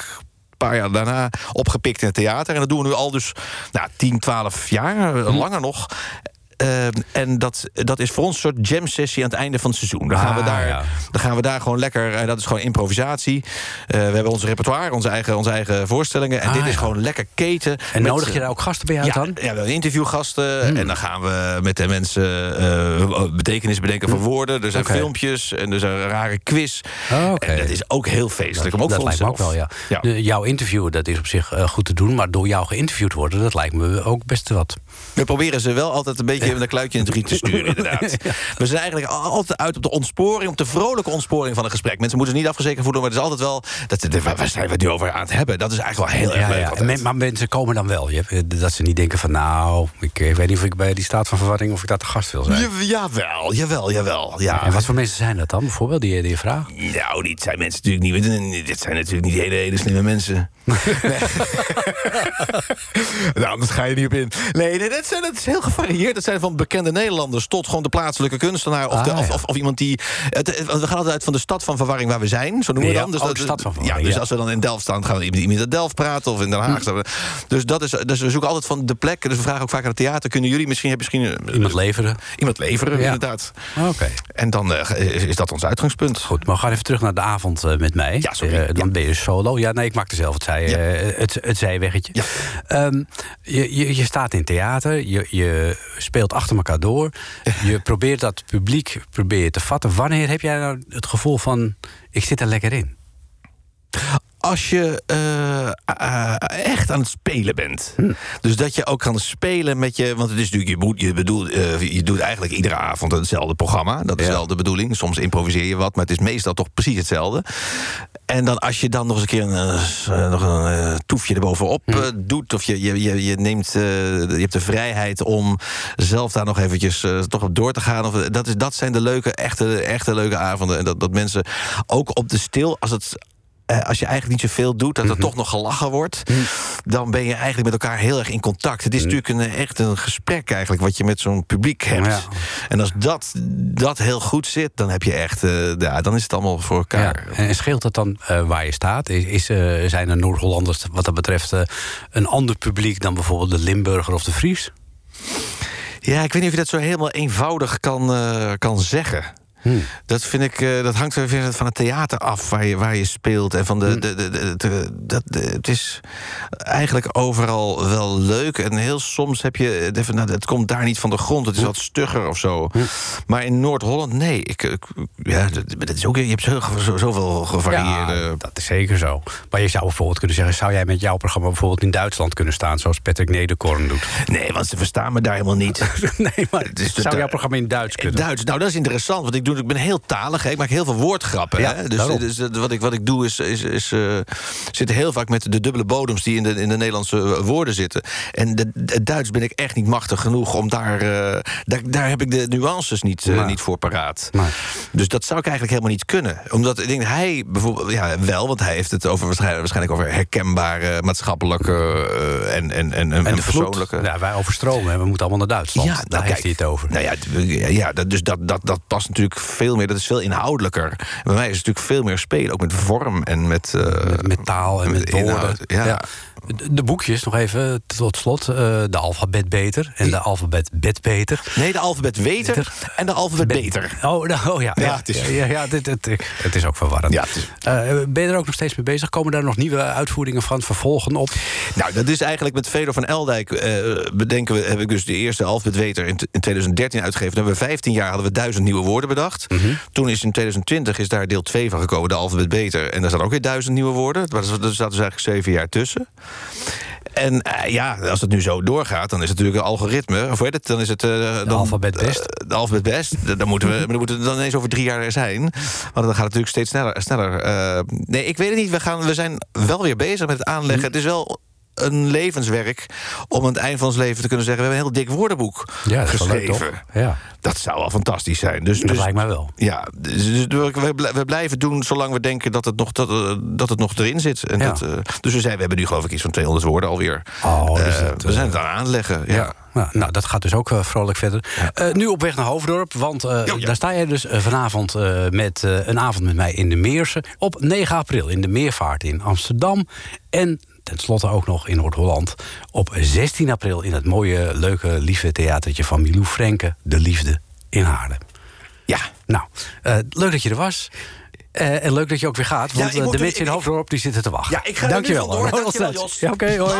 een paar jaar daarna opgepikt in het theater. En dat doen we nu al dus nou, 10, 12 jaar, eh, langer nog. Eh, en dat, dat is voor ons een soort jam sessie aan het einde van het seizoen. Dan gaan, we, Ah, daar, ja. dan gaan we daar gewoon lekker. En dat is gewoon improvisatie. Eh, we hebben ons repertoire, onze eigen, onze eigen voorstellingen. En Ah, dit is ja. gewoon lekker keten. En met- nodig je daar ook gasten bij uit ja, dan? Ja, we interviewgasten. Hmm. En dan gaan we met de mensen eh, betekenis bedenken van woorden. Er zijn Hmm. Filmpjes en er is een rare quiz. Oh, oké. En dat is ook heel feestelijk. maar ook dat lijkt me ook wel, ja. De- jouw interview, dat is op zich eh, goed te doen. Maar door jou geïnterviewd worden, dat lijkt me ook best wat. We proberen ze wel altijd een beetje met een kluitje in het riet te sturen, inderdaad. We zijn eigenlijk altijd uit op de ontsporing, op de vrolijke ontsporing van een gesprek. Mensen moeten zich niet afgezekerd voelen, maar het is altijd wel... Dat, waar zijn we het nu over aan het hebben? Dat is eigenlijk wel heel erg leuk altijd. Maar mensen komen dan wel. Je hebt, eh, dat ze niet denken van nou, ik, ik weet niet of ik bij die staat van verwarring of ik daar te gast wil zijn. Ja, jawel, jawel, jawel. Ja. En wat voor mensen zijn dat dan bijvoorbeeld, die, die je vraagt? Nou, dit zijn mensen natuurlijk niet. Dit zijn natuurlijk niet hele, hele slimme mensen. Nee. nou, dat ga je niet op in. Nee, nee dat, zijn, dat is heel gevarieerd. Dat zijn van bekende Nederlanders tot gewoon de plaatselijke kunstenaar. Of, de, Ah, of, ja. of, of iemand die. Het, we gaan altijd uit van de stad van verwarring waar we zijn. Zo noemen we dan. Dus oh, dat- stad van Ja, dus als we dan in Delft staan, gaan we iemand uit Delft praten. Of in Den Haag. staan we- Dus, dat is, dus we zoeken altijd van de plek. Dus we vragen ook vaak aan het theater. Kunnen jullie misschien, hebben misschien eh, Iemand leveren? iemand leveren? Inderdaad. Oké. En dan eh, is, dat ons uitgangspunt. Goed, maar we gaan even terug naar de avond eh, met mij. Ja, sorry. Dan ben je solo. Ja, nee, ik maakte zelf het, zij, het, het zijweggetje. Ja. Ehm, je, je, je staat in theater, je, je speelt achter elkaar door. Je probeert dat publiek probeer je te vatten. Wanneer heb jij nou het gevoel van, ik zit er lekker in? Als je, eh, eh, echt aan het spelen bent. Dus dat je ook kan spelen met je... Want het is natuurlijk, je, moet, je, bedoelt, eh, je doet eigenlijk iedere avond hetzelfde programma. Dat is Ja. wel de bedoeling. Soms improviseer je wat, maar het is meestal toch precies hetzelfde. En dan als je dan nog eens een keer een, eh, eh, nog een eh, toefje erbovenop eh, doet... of je, je, je, je neemt, je hebt de vrijheid om zelf daar nog eventjes toch op door te gaan. Of, dat, is, dat zijn de leuke, echte, echte leuke avonden. En dat, dat mensen ook op de stil, als het eh, als je eigenlijk niet zoveel doet, dat Mhm. er toch nog gelachen wordt, dan ben je eigenlijk met elkaar heel erg in contact. Het is natuurlijk een, echt een gesprek eigenlijk wat je met zo'n publiek hebt. Ja. En als dat, dat heel goed zit, dan heb je echt, eh, ja, dan is het allemaal voor elkaar. Ja. En scheelt dat dan eh, waar je staat? Is, is, zijn er Noord-Hollanders wat dat betreft een ander publiek dan bijvoorbeeld de Limburger of de Fries? Ja, ik weet niet of je dat zo helemaal eenvoudig kan, kan zeggen. Hmm. Dat vind ik, eh, dat hangt er weer van het theater af waar je, waar je speelt. En van de, Hmm. de, de, de- dat, het is eigenlijk overal wel leuk. En heel soms heb je het even, nou, het komt daar niet van de grond. Het is wat stugger of zo. Maar in Noord-Holland, nee. Ik, ik- ja, dat, is ook, je hebt zo, zo, zoveel gevarieerde. Ja, dat is zeker zo. Maar je zou bijvoorbeeld kunnen zeggen... zou jij met jouw programma bijvoorbeeld in Duitsland kunnen staan... zoals Patrick Nederkorn doet? Nee, want ze verstaan me daar helemaal niet. nee, maar is zou jouw programma in Duits kunnen? Duits, nou dat is interessant, want ik, ik ben heel talig. Hè. Ik maak heel veel woordgrappen. Ja, hè. Dus, dus eh, wat, ik, wat ik doe is, is, is eh, zitten heel vaak met de dubbele bodems... die in de, in de Nederlandse eh, woorden zitten. En de, het Duits ben ik echt niet machtig genoeg om daar... daar, daar heb ik de nuances niet, niet voor paraat. Dus dat zou ik eigenlijk helemaal niet kunnen. Omdat ik denk, hij bijvoorbeeld... Ja, wel, want hij heeft het over, waarschijnlijk, over herkenbare maatschappelijke... en, en, en, en, En de vloed, persoonlijke... ja, wij overstromen en we moeten allemaal naar Duitsland. Ja, Daar nou, heeft kijk, hij het over. Nou ja, ja dus dat, dat, dat past natuurlijk veel meer. Dat is veel inhoudelijker. Bij mij is het natuurlijk veel meer spelen. Ook met vorm en met... eh, met, met taal en met, met woorden. ja. De, boekjes, nog even tot slot. eh, de alfabet beter en de alfabet bed beter. Nee, de alfabet weter Beter. en de alfabet beter. Oh, oh ja. Ja, het is- ja, dit, het, is ook verwarrend. Ja, het is- Eh, ben je er ook nog steeds mee bezig? Komen daar nog nieuwe uitvoeringen van, vervolgen op? Nou, dat is eigenlijk met Fedor van Eldijk eh, bedenken we, heb ik dus de eerste alfabet weter in, t- in 2013 uitgegeven. Toen hebben we 15 jaar hadden we duizend nieuwe woorden bedacht. Toen is in 2020 is daar deel 2 van gekomen, de alfabet beter. En daar staan ook weer duizend nieuwe woorden. Maar er er staat dus eigenlijk zeven jaar tussen. En eh, ja, als het nu zo doorgaat, dan is het natuurlijk een algoritme. Of weet het, dan is het. eh, dan, alfabet best. eh, de alfabet best. Dan moeten we, dan moeten we dan ineens over drie jaar zijn. Want dan gaat het natuurlijk steeds sneller. sneller. Nee, ik weet het niet. We, gaan, we zijn wel weer bezig met het aanleggen. Het is wel een levenswerk om aan het eind van ons leven te kunnen zeggen... we hebben een heel dik woordenboek Ja, dat leuk, geschreven. Ja, Dat zou wel fantastisch zijn. Dus, dat dus, lijkt mij wel. ja, dus, dus we, we- blijven doen zolang we denken dat het nog, dat, eh, dat het nog erin zit. En Ja. dat, eh, dus we, zijn, we hebben nu geloof ik iets van 200 woorden alweer. Oh, dus Eh, we zijn het aan het aanleggen. Ja. Ja. Nou, nou, dat gaat dus ook vrolijk verder. Nu op weg naar Hoofddorp, want Jo, ja. daar sta jij dus vanavond met een avond met mij in de Meersen. Op 9 april in de Meervaart in Amsterdam. En tenslotte ook nog in Noord-Holland. Op 16 april in het mooie, leuke, lieve theatertje van Milou Frenke, De Liefde in Haarlem. Ja. Nou, eh, leuk dat je er was. Eh, en leuk dat je ook weer gaat, want Ja, eh, de mensen in Hoofddorp die zitten te wachten. Ja, ik ga er nu Dankjewel. hoor. Dankjewel, Jos. Ja, oké, hoi.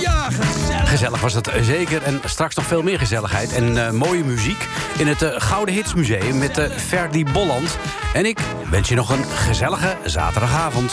Ja, gezellig. Gezellig was het zeker. En straks nog veel meer gezelligheid en mooie muziek... in het Gouden Hitsmuseum met uh, Ferdi Bolland. En ik wens je nog een gezellige zaterdagavond.